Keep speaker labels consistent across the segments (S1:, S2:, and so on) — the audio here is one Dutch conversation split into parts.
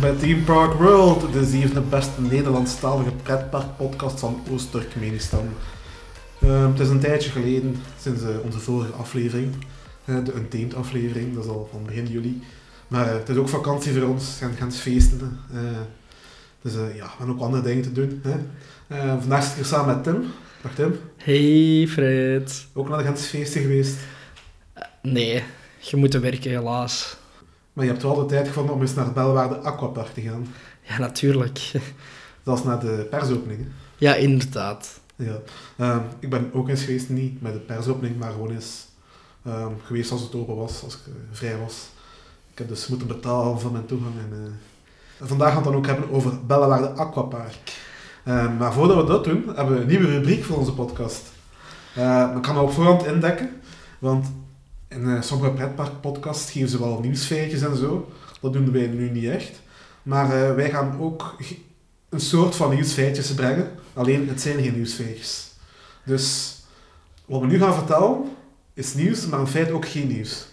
S1: Bij Team Park World, de zevende beste Nederlandstalige pretparkpodcast van Oost-Turkmenistan. Ehm, het is een tijdje geleden, sinds eh, onze vorige aflevering, eh, de Untamed aflevering, dat is al van begin juli. Maar eh, het is ook vakantie voor ons, gaan, gaan feesten. eh. dus eh, ja, we hebben ook andere dingen te doen. Hè. Eh, vandaag zit ik hier samen met Tim. Dag Tim,
S2: Hey Fred.
S1: ook naar de Gentse feesten geweest.
S2: Nee, je moet werken helaas.
S1: Maar je hebt wel de tijd gevonden om eens naar Belwaarde Aquapark te gaan.
S2: Ja, natuurlijk.
S1: Dat is naar de persopening. hè.
S2: Ja, inderdaad.
S1: Ja. Ehm, ik ben ook eens geweest, niet met de persopening, maar gewoon eens ehm, geweest als het open was, als ik eh, vrij was. Ik heb dus moeten betalen voor mijn toegang. En, eh, vandaag gaan we het dan ook hebben over Bellewaarde Aquapark. Ehm, maar voordat we dat doen, hebben we een nieuwe rubriek voor onze podcast. Uh, ik kan dat op voorhand indekken, want in eh, sommige pretparkpodcasts geven ze wel nieuwsfeitjes en zo. Dat doen wij nu niet echt. Maar eh, wij gaan ook een soort van nieuwsfeitjes brengen. Alleen, het zijn geen nieuwsfeitjes. Dus wat we nu gaan vertellen, is nieuws, maar in feite ook geen nieuws.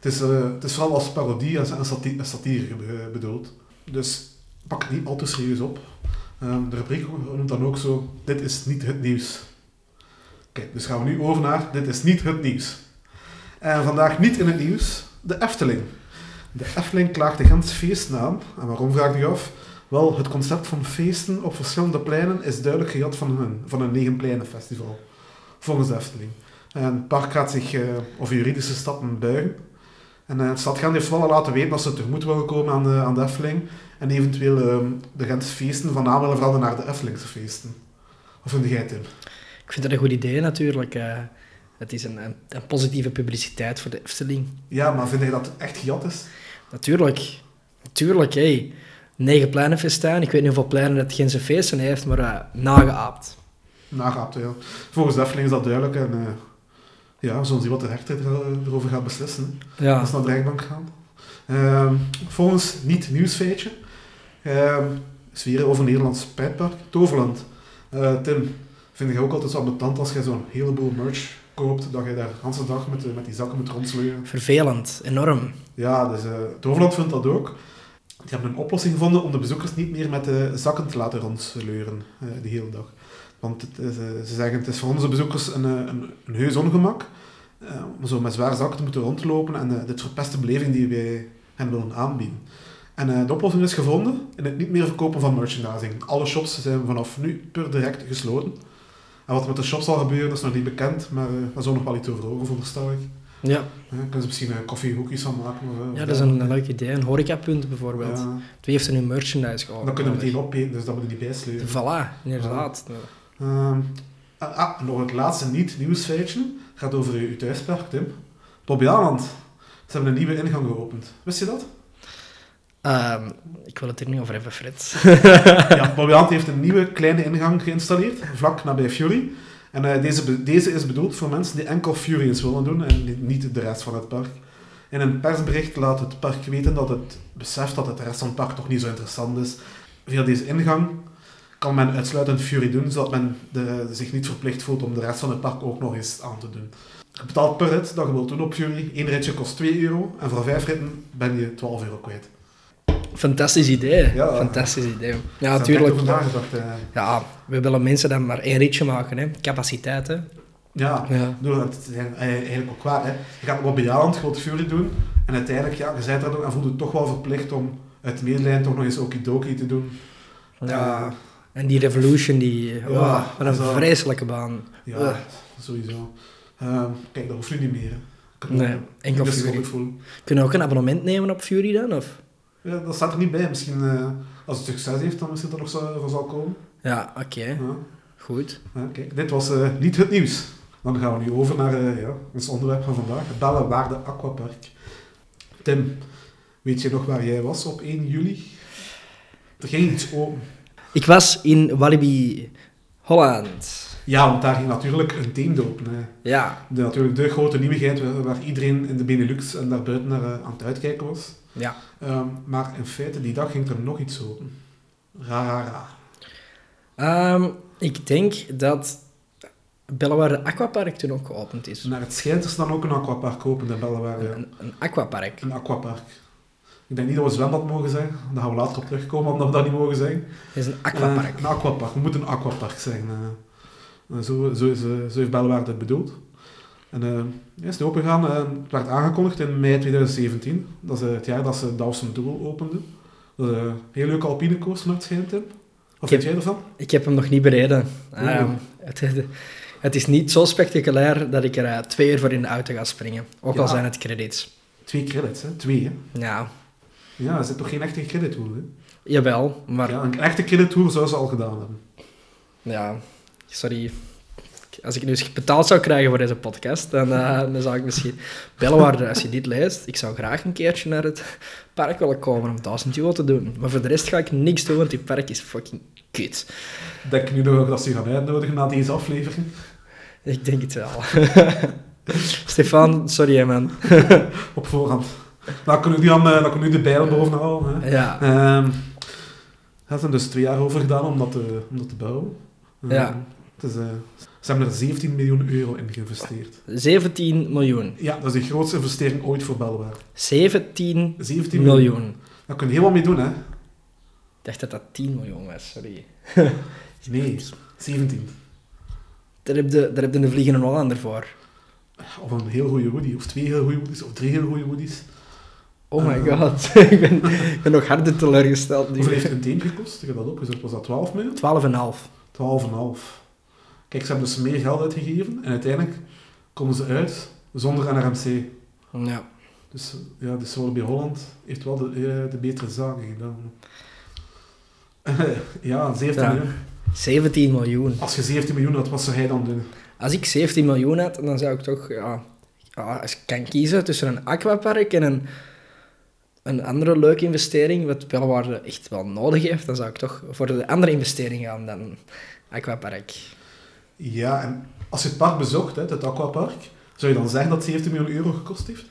S1: Het is, eh, het is vooral als parodie en en sati- en satire be- bedoeld. Dus pak het niet al te serieus op. Ehm, de rubriek noemt dan ook zo, dit is niet het nieuws. Kijk, dus gaan we nu over naar, dit is niet het nieuws. En vandaag niet in het nieuws, de Efteling. De Efteling klaagt de Gentse feesten aan. En waarom vraag je af? Wel, het concept van feesten op verschillende pleinen is duidelijk gejat van een, van een negenpleinenfestival. Volgens de Efteling. En het park gaat zich, eh of juridische stappen buigen. En eh, de stad Gent heeft wel al laten weten dat ze tegemoet willen komen aan de, aan de Efteling. En eventueel ehm, de Gentse feesten van naam willen veranderen naar de Eftelingse feesten. Of vind jij het in?
S2: Ik vind dat een goed idee natuurlijk. Eh. het is een, een, een positieve publiciteit voor de Efteling.
S1: Ja, maar vind je dat het echt gejat is?
S2: Natuurlijk. Natuurlijk, hé. Negen pleinenfestijn. Ik weet niet hoeveel pleinen het Gentse feesten heeft, maar eh, nageaapt.
S1: Nagaapt, ja. Volgens de Efteling is dat duidelijk. En eh, ja, we zullen zien wat de rechter er- erover gaat beslissen. hè.
S2: Ja.
S1: Als we naar de rechtbank gaan. Ehm, volgens niet nieuwsfeitje. ehm is weer over Nederlands pretpark. Toverland. Eh, Tim, vind je ook altijd zo ambetant als je zo'n heleboel merch koopt, dat je daar de hele dag met, de- met die zakken moet rondsleuren?
S2: Vervelend. Enorm.
S1: Ja, dus eh Toverland vindt dat ook. Die hebben een oplossing gevonden om de bezoekers niet meer met de zakken te laten rondsleuren eh de hele dag. Want het is, eh, ze zeggen het is voor onze bezoekers een, eh, een, een heus ongemak eh, om zo met zware zakken te moeten rondlopen en eh, dit verpest de beleving die wij hen willen aanbieden. En eh, de oplossing is gevonden in het niet meer verkopen van merchandising. Alle shops zijn vanaf nu per direct gesloten. En wat er met de shops zal gebeuren is nog niet bekend, maar eh daar zal nog wel iets over horen, veronderstel ik.
S2: Ja.
S1: Ja, kunnen ze misschien uh, koffiehoekjes van maken. Of, eh,
S2: ja, dat is een, een leuk idee. Een horecapunt bijvoorbeeld.
S1: Ja,
S2: Wie heeft er nu merchandise gehaald?
S1: dan kunnen we meteen opeten, dus dat moet je niet bijsleuren.
S2: Voilà, inderdaad.
S1: Ehm, ah, ah, nog het laatste niet-nieuwsfeitje. gaat over uw thuispark, Tim. Bobby Aland. Ze hebben een nieuwe ingang geopend. Wist je dat?
S2: Ehm, ik wil het er niet over hebben, Fred.
S1: ja, Bobby heeft een nieuwe kleine ingang geïnstalleerd, vlak nabij Fury. En eh, deze, deze is bedoeld voor mensen die enkel Fury eens willen doen en niet- de rest van het park. In een persbericht laat het park weten dat het beseft dat het de rest van het park toch niet zo interessant is. Via deze ingang kan men uitsluitend Fury doen, zodat men de, zich niet verplicht voelt om de rest van het park ook nog eens aan te doen. Je betaalt per rit dat je wilt doen op Fury. Eén ritje kost 2 euro en voor vijf ritten ben je 12 euro kwijt.
S2: Fantastisch idee.
S1: Ja.
S2: Fantastisch idee. Ja, natuurlijk.
S1: eh.
S2: Ja, we willen mensen dan maar één ritje maken, hè. Capaciteit, hè.
S1: Ja,
S2: Ja.
S1: Door, het eigenlijk ook waar. Hè. Je gaat op bejaand, wilt Fury doen. En uiteindelijk, ja, je bent er ook en voelt je toch wel verplicht om uit medelijden toch nog eens Okidoki te doen.
S2: Ja. En die Revolution, die...
S1: Ja,
S2: oh, wat een
S1: zo.
S2: vreselijke baan.
S1: Ja, sowieso. Ehm, kijk, dat hoeft nu niet meer. hè.
S2: Nee, enkel Fury. Kunnen we ook een abonnement nemen op Fury dan? Of?
S1: Ja, dat staat er niet bij. Misschien, eh, als het succes heeft, dan misschien dat er nog zo, voor zal komen.
S2: Ja, oké.
S1: Ja.
S2: Goed.
S1: Ja, kijk, dit was eh, niet het nieuws. Dan gaan we nu over naar eh, ja, ons onderwerp van vandaag. Het Bellewaarde Aquapark. Tim, weet je nog waar jij was op 1 juli? Er ging iets open.
S2: Ik was in Walibi, Holland.
S1: Ja, want daar ging natuurlijk een team open. Hè.
S2: Ja.
S1: De, natuurlijk de grote nieuwigheid waar, iedereen in de Benelux en daarbuiten naar aan het uitkijken was.
S2: Ja.
S1: Ehm, maar in feite, die dag ging er nog iets open. Ra, ra, ra.
S2: Ehm, ik denk dat Bellewaarde Aquapark toen ook geopend is.
S1: Naar het schijnt is dan ook een aquapark open in Bellewaarde. ja.
S2: Een, een aquapark.
S1: Een aquapark. Ik denk niet dat we zwembad mogen zeggen. Daar gaan we later op terugkomen, omdat we dat niet mogen zeggen.
S2: Het is een aquapark.
S1: Eh, een aquapark. We moeten een aquapark zijn. eh. Eh, zo, zo, is, zo heeft Bellewaarde het bedoeld. En eh ja, is het opengegaan. eh, het werd aangekondigd in mei 2017. Dat is eh, het jaar dat ze Dawson Duel openden. Dat is een heel leuke alpine coaster naar het schijnt. Wat vind jij ervan?
S2: Ik heb hem nog niet bereden. Ah, het, het- het is niet zo spectaculair dat ik er twee uur voor in de auto ga springen. Ook al zijn het credits.
S1: Twee credits, hè? Twee, hè?
S2: Ja,
S1: Ja, er zit toch geen echte credit hè?
S2: jawel, maar
S1: Ja, een echte credit tour zou ze al gedaan hebben.
S2: ja, sorry. Als ik nu eens betaald zou krijgen voor deze podcast, dan, eh, dan zou ik misschien... Bellewaarde, als je dit leest, ik zou graag een keertje naar het park willen komen om 1000 euro te doen. Maar voor de rest ga ik niks doen, want die park is fucking kut.
S1: Denk nu nog dat ze je gaan uitnodigen na deze aflevering?
S2: Ik denk het wel. Stefan, sorry man.
S1: Op voorhand. Dan kunnen we nu, aan, eh, dan kunnen we nu de bijl boven halen. Hè?
S2: Ja,
S1: Ehm, er zijn dus twee jaar over gedaan om dat te, om dat te bouwen. Ehm,
S2: Ja.
S1: Het is, eh, ze hebben er 17 miljoen euro in geïnvesteerd.
S2: 17 miljoen.
S1: Ja, dat is de grootste investering ooit voor Belwaar.
S2: 17
S1: 17
S2: miljoen.
S1: Daar kun je heel wat mee doen, hè?
S2: Ik dacht dat dat 10 miljoen was, sorry.
S1: Nee, 17.
S2: Daar heb je, daar heb je een vliegende Hollander voor.
S1: Of een heel goede hoodie, of twee heel goede hoodies, of drie heel goede hoodies.
S2: Oh my
S1: Ah.
S2: god, ik, ben, ik ben nog harder teleurgesteld nu.
S1: Hoeveel heeft een team gekost? Ik heb dat opgezocht. Was dat 12 miljoen?
S2: 12,5.
S1: 12,5. Kijk, ze hebben dus meer geld uitgegeven en uiteindelijk komen ze uit zonder NRMC.
S2: Ja.
S1: Dus ja, de Solar bij Holland heeft wel de, eh, de betere zaken gedaan. ja, 17
S2: Ja.
S1: miljoen.
S2: 17 miljoen.
S1: Als je 17 miljoen had, wat zou hij dan doen?
S2: Als ik 17 miljoen had, dan zou ik toch... Ja, ja, als ik kan kiezen tussen een aquapark en een, een andere leuke investering, wat Bellewaarde echt wel nodig heeft, dan zou ik toch voor de andere investering gaan dan aquapark.
S1: Ja, en als je het park bezocht, hè, het aquapark, zou je dan zeggen dat het 17 miljoen euro gekost heeft?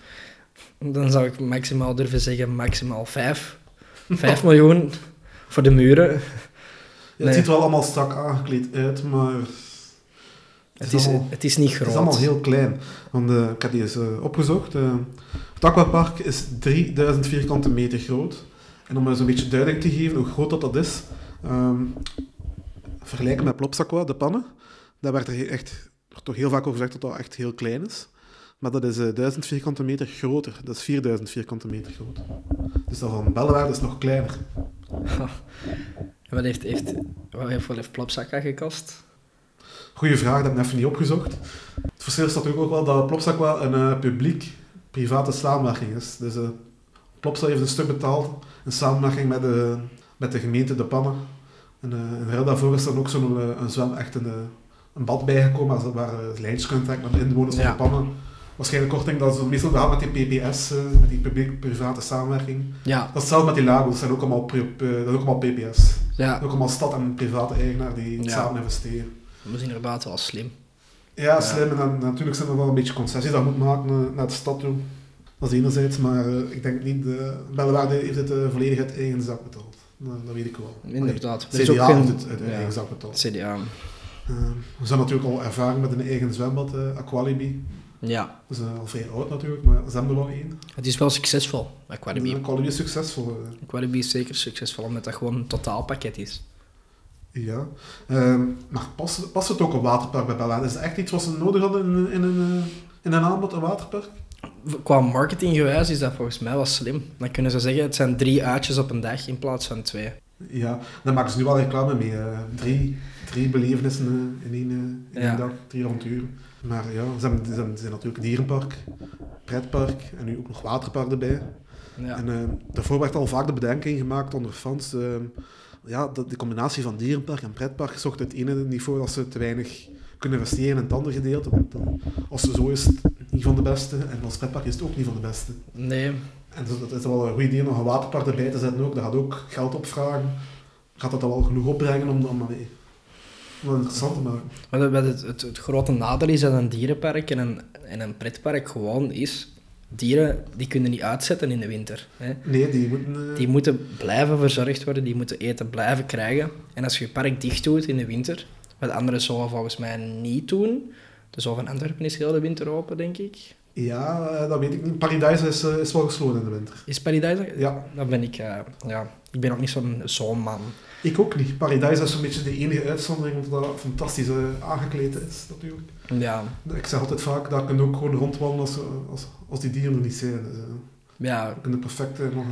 S2: Dan zou ik maximaal durven zeggen, maximaal 5. 5 miljoen voor de muren.
S1: Ja,
S2: Nee.
S1: Het ziet er wel allemaal strak aangekleed uit, maar
S2: Het is,
S1: allemaal-
S2: het is niet
S1: het
S2: groot.
S1: is allemaal heel klein. Want eh, ik heb die eens eh, opgezocht. eh, het aquapark is 3000 vierkante meter groot. En om eens een beetje duiding te geven hoe groot dat, dat is, ehm, vergelijken met Plopsaqua, de pannen, daar werd er echt, toch heel vaak over gezegd dat dat echt heel klein is. Maar dat is eh 1000 vierkante meter groter. Dat is 4000 vierkante meter groot. Dus dat van Bellewaarde is nog kleiner.
S2: En Wat heeft, heeft, wat heeft, wat heeft Plopsakka gekost?
S1: Goeie vraag, dat heb ik even niet opgezocht. Het verschil is natuurlijk ook wel dat Plopsaqua een eh, publiek-private samenwerking is. Dus Plopsa heeft een stuk betaald in samenwerking met de, met de gemeente De Pannen. En in ruil daarvoor is er ook zo'n een zwem, echt een, een bad bijgekomen als, waar je lijntjes kunt trekken met de inwoners
S2: Ja.
S1: van De Pannen. Waarschijnlijk korting dat ze meestal gaan met die PPS, eh, met die publiek-private samenwerking.
S2: Ja,
S1: Dat is hetzelfde met die lagos, dat zijn ook allemaal, eh, dat is ook allemaal PPS.
S2: ja.
S1: Ook allemaal stad en private eigenaar die
S2: Ja.
S1: samen investeren.
S2: dat is inderdaad wel slim.
S1: Ja, slim. En dan, natuurlijk zijn er wel een beetje concessies dat moet maken naar, naar de stad toe. Dat is enerzijds, maar eh, ik denk niet, de Bellewaarde heeft het eh, volledig uit eigen zak betaald. Dat weet ik wel.
S2: Inderdaad.
S1: Nee, CDA heeft het uit
S2: ja,
S1: eigen zak betaald.
S2: CDA.
S1: Eh, we zijn natuurlijk al ervaring met een eigen zwembad, eh Aqualibi.
S2: Ja,
S1: Dat is eh, al vrij oud natuurlijk, maar ze hebben er wel één.
S2: het is wel succesvol. Aquademy.
S1: Aqualibi is succesvol. eh.
S2: Aquademy is zeker succesvol, omdat dat gewoon een totaalpakket is.
S1: ja. Ehm, maar past, past het ook een waterpark bij Bellewaarde? Is het echt iets wat ze nodig hadden in, in, een, in een aanbod, een waterpark?
S2: Qua marketinggewijs is dat volgens mij wel slim. Dan kunnen ze zeggen, het zijn drie uitjes op een dag in plaats van twee.
S1: Ja, daar maken ze nu wel reclame mee. eh. drie, drie belevenissen eh, in één, eh, in één dag, drie avonturen. Maar ja, ze hebben, ze hebben, ze hebben natuurlijk dierenpark, pretpark en nu ook nog waterpark erbij.
S2: Ja.
S1: En daarvoor werd al vaak de bedenking gemaakt onder fans. eh, ja, dat de combinatie van dierenpark en pretpark zorgt het ene niveau dat ze te weinig kunnen investeren in het andere gedeelte. Want als ze zo is het niet van de beste en als pretpark is het ook niet van de beste.
S2: Nee,
S1: En dus dat is wel een goed idee om nog een waterpark erbij te zetten ook. Dat gaat ook geld opvragen. Gaat dat dan wel genoeg opbrengen om, om, om het interessant te maken?
S2: maar het, het, het, grote nadeel is dat een dierenpark en een, en een pretpark gewoon is... Dieren die kunnen niet uitzetten in de winter. Hè.
S1: Nee, die moeten... eh,
S2: Die moeten blijven verzorgd worden, die moeten eten blijven krijgen. En als je je park dicht doet in de winter, wat andere zouden volgens mij niet doen. De Zoo van Antwerpen is heel de winter open, denk ik.
S1: Ja, eh, dat weet ik niet. Paradise is, eh, is wel gesloten in de winter.
S2: Is Paradise?
S1: Ja.
S2: Dan ben ik... eh, ja, ik ben ook niet zo'n zoonman.
S1: Ik ook niet. Paradise is zo'n beetje de enige uitzondering omdat dat fantastisch eh, aangekleed is, natuurlijk.
S2: Ja,
S1: Ik zeg altijd vaak, dat kun je ook gewoon rondwandelen als, als, als die dieren er niet zijn. Dus, eh,
S2: ja,
S1: je kunt het perfect nog,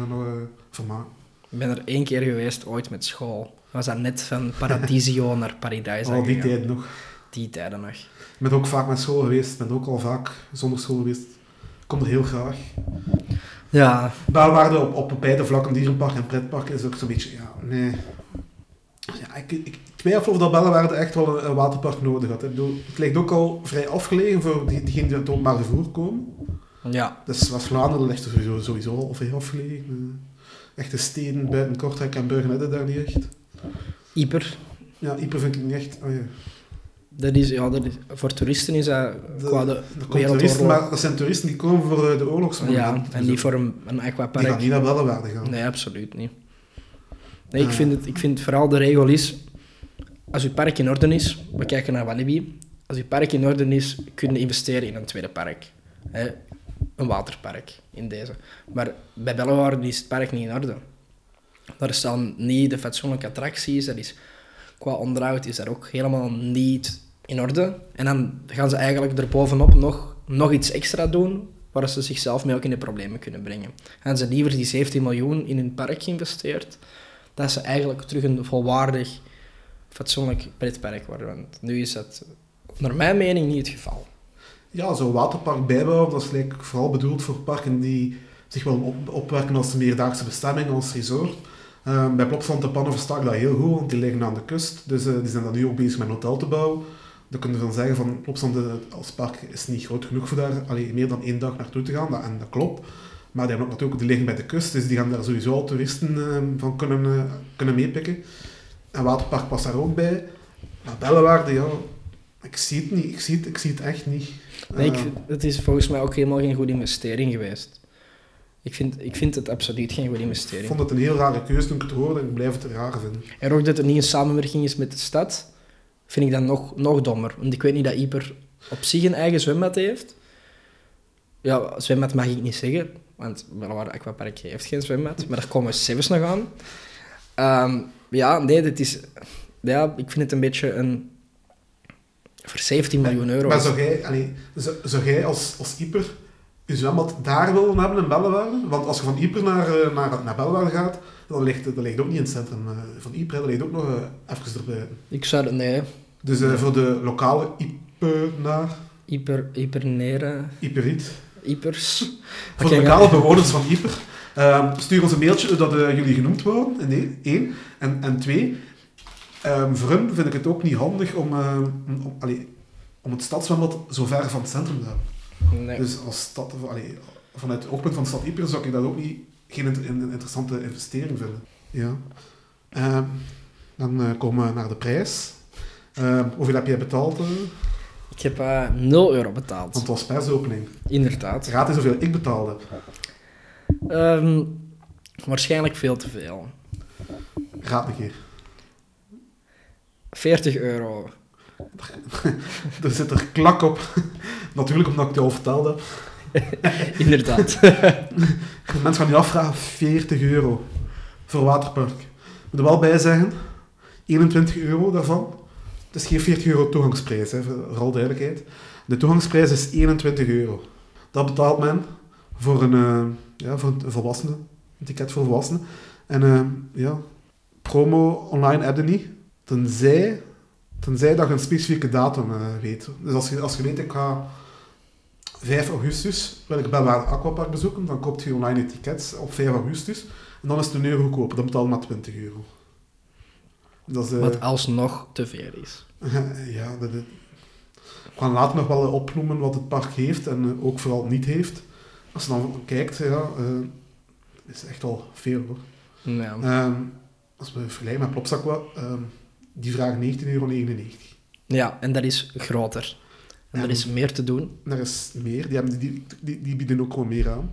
S1: vermaken.
S2: ik ben er één keer geweest, ooit met school. We was dat net van Paradisio naar Paradise
S1: Al die
S2: gegaan.
S1: tijd nog.
S2: Die tijden nog.
S1: Ik ben ook vaak met school geweest. Ik ben ook al vaak zonder school geweest. Ik kom er heel graag.
S2: Ja,
S1: op, op beide vlakken, dierenpark en pretpark, is ook zo'n beetje, ja, nee. Ja, ik, ik twijfel of dat Bellewaarde echt wel een, een waterpark nodig had. Ik bedoel, het ligt ook al vrij afgelegen voor die, diegenen die uit het openbaar vervoer komen.
S2: ja,
S1: Dus West-Vlaanderen ligt er sowieso, sowieso al vrij afgelegen. Echte steden buiten Kortrijk en Burgen daar niet echt.
S2: Ieper.
S1: Ja, Ieper vind ik niet echt... Oh ja.
S2: Dat is, ja, dat is, voor toeristen is dat qua de
S1: Er
S2: wereldoorlog.
S1: toeristen, maar dat zijn toeristen die komen voor eh, de oorlogsmonumenten.
S2: Ja, en niet voor een, een
S1: Die gaan
S2: aquapark.
S1: niet naar Bellewaarde gaan.
S2: Nee, absoluut niet. Nee, ik
S1: Ah.
S2: vind, het, ik vind vooral de regel is, als je park in orde is, we kijken naar Walibi, als je park in orde is, kun je investeren in een tweede park. Hè? Een waterpark, in deze. Maar bij Bellewaarde is het park niet in orde. Daar staan niet de fatsoenlijke attracties, dat is, qua onderhoud is dat ook helemaal niet in orde. En dan gaan ze eigenlijk erbovenop nog, nog iets extra doen, waar ze zichzelf mee ook in de problemen kunnen brengen. Gaan ze liever die 17 miljoen in hun park geïnvesteerd, dat ze eigenlijk terug een volwaardig, fatsoenlijk pretpark worden. Want nu is dat, naar mijn mening, niet het geval.
S1: Ja, zo'n waterpark bijbouwen, dat is vooral bedoeld voor parken die zich op, opwerken als meerdaagse bestemming, als resort. Ehm, bij Plopsland de Pannen versta ik dat heel goed, want die liggen aan de kust. Dus eh, die zijn dan nu ook bezig met een hotel te bouwen. Dan kun je van zeggen van Plopsland eh, als park is niet groot genoeg voor daar allee, meer dan één dag naartoe te gaan. Dat, en dat klopt. Maar die, hebben ook natuurlijk, die liggen bij de kust, dus die gaan daar sowieso al toeristen ehm, van kunnen, eh, kunnen meepikken. En waterpark past daar ook bij. Maar Bellewaarde, ja, ik zie het niet. Ik zie het, ik zie het echt niet.
S2: Nee, ik,
S1: Eh,
S2: vind- het is volgens mij ook helemaal geen goede investering geweest. Ik vind, ik vind het absoluut geen goede
S1: Ik
S2: investering.
S1: vond het een heel rare keuze toen ik het hoorde en ik blijf het raar vinden.
S2: En ook dat er niet een samenwerking is met de stad, vind ik dan nog, nog dommer. Want ik weet niet dat Ieper op zich een eigen zwembad heeft. Ja, zwembad mag ik niet zeggen, want Bellewaarde Aquapark heeft geen zwembad, maar daar komen we zelfs nog aan. Ehm, ja, nee, dit is... Ja, ik vind het een beetje een... Voor 17 miljoen euro.
S1: Maar zou jij, allee, zou, zou jij als, als Ieper je zwembad daar willen hebben in Bellewaarde? Want als je van Ieper naar, eh, naar, naar Bellewaarde gaat, dan ligt, dat ligt ook niet in het centrum eh, van hè. dat ligt ook nog eh, even erbij.
S2: Ik zou... het- Nee,
S1: Dus eh, voor de lokale Iepenaar,
S2: Ieper, Iperneren,
S1: Ieperiet,
S2: Ipers...
S1: voor de lokale bewoners van Ieper, ehm, stuur ons een mailtje dat eh, jullie genoemd worden, nee, één. En, en twee, ehm, voor hun vind ik het ook niet handig om, eh, om, allee, om het stadszwembad zo ver van het centrum te hebben.
S2: Nee.
S1: Dus als stad, allee, vanuit het oogpunt van de stad Ieper zou ik dat ook niet geen een interessante investering vinden. Ja. Ehm, dan eh, komen we naar de prijs. Ehm, hoeveel heb jij betaald? eh?
S2: Ik heb eh 0 euro betaald.
S1: Want het was persopening.
S2: Inderdaad.
S1: Raad eens hoeveel ik betaald heb.
S2: Ehm, waarschijnlijk veel te veel.
S1: Raad een keer.
S2: 40 euro.
S1: Er zit er klak op. Natuurlijk omdat ik het al verteld heb.
S2: Inderdaad.
S1: Mensen gaan je afvragen, 40 euro voor waterpark. Ik moet er wel bij zeggen, 21 euro daarvan. Het is geen 40 euro toegangsprijs, hè, voor alle duidelijkheid. De toegangsprijs is 21 euro. Dat betaalt men voor een, eh, ja, voor een volwassene, een ticket voor volwassenen. En eh, ja, promo online heb je niet, tenzij, tenzij dat je een specifieke datum eh, weet. Dus als je, als je weet, ik ga 5 augustus wil ik Belwaarde Aquapark bezoeken, dan koopt je online tickets op 5 augustus. En dan is het een euro goedkoper, dan betaal je maar 20 euro. Dat is, eh,
S2: Wat alsnog te veel is.
S1: ja, dat, is- later nog wel opnoemen wat het park heeft en eh, ook vooral niet heeft. Als je dan kijkt, ja, eh, is echt al veel hoor. Ehm, als we vergelijken met Plopsaqua, ehm die vragen 19,99 euro.
S2: ja, en dat is groter. En er is meer te doen.
S1: Er is meer, die, hebben, die, die, die bieden ook gewoon meer aan.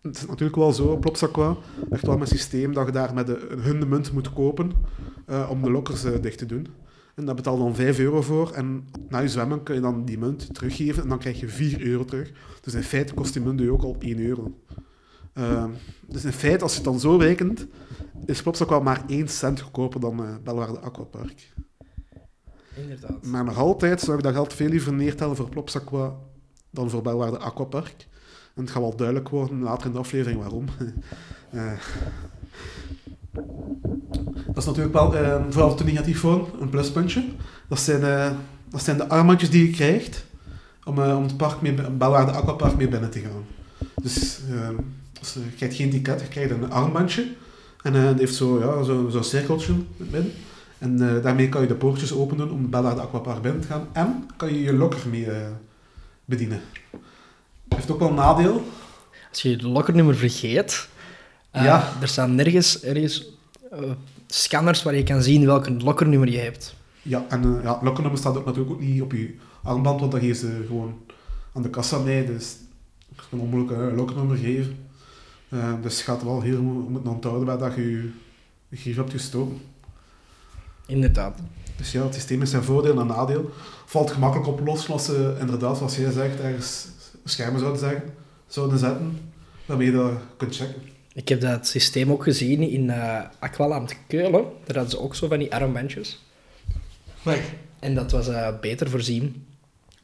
S1: Het is natuurlijk wel zo, op Plopsaqua, echt wel een systeem dat je daar met de, hun de munt moet kopen eh, om de lokkers eh, dicht te doen. En daar betaal je dan 5 euro voor. En na je zwemmen kun je dan die munt teruggeven en dan krijg je 4 euro terug. Dus in feite kost die munt je ook al 1 euro. Ehm, dus in feite, als je het dan zo rekent, is Plopsa wel maar 1 cent goedkoper dan uh, Belwaarde Aquapark.
S2: Inderdaad.
S1: Maar nog altijd zou ik dat geld veel liever neertellen voor Plopsaqua dan voor Belwaarde Aquapark. En het gaat wel duidelijk worden later in de aflevering waarom. uh, dat is natuurlijk wel, uh, vooral te negatief voor een pluspuntje. Dat zijn, uh, dat zijn de armbandjes die je krijgt om, uh, om het park mee, Belwaarde Aquapark mee binnen te gaan. Dus dus, je krijgt geen ticket, je krijgt een armbandje. En het heeft zo'n ja, zo, zo cirkeltje midden. En daarmee kan je de poortjes openen om Belwaarde Aquapark binnen te gaan. En kan je je lokker mee bedienen. Heeft ook wel een nadeel.
S2: Als je je lokkernummer vergeet, uh, ja. er staan nergens, ergens uh, scanners waar je kan zien welk lokkernummer je hebt.
S1: Ja, en uh, ja, lokkernummer staat ook natuurlijk ook niet op je armband, want dat geven ze gewoon aan de kassa mee. Dus je kan onmogelijk een lokkernummer geven. dus het gaat wel heel moeten onthouden bij dat je je grief hebt gestoken.
S2: Inderdaad.
S1: Dus ja, het systeem is zijn voordeel en nadeel. Valt gemakkelijk op los, inderdaad, zoals jij zegt, ergens schermen zouden, zeggen, zouden zetten, waarmee je dat kunt checken.
S2: Ik heb dat systeem ook gezien in uh, Aqualand Keulen. Daar hadden ze ook zo van die armbandjes. En dat was uh, beter voorzien.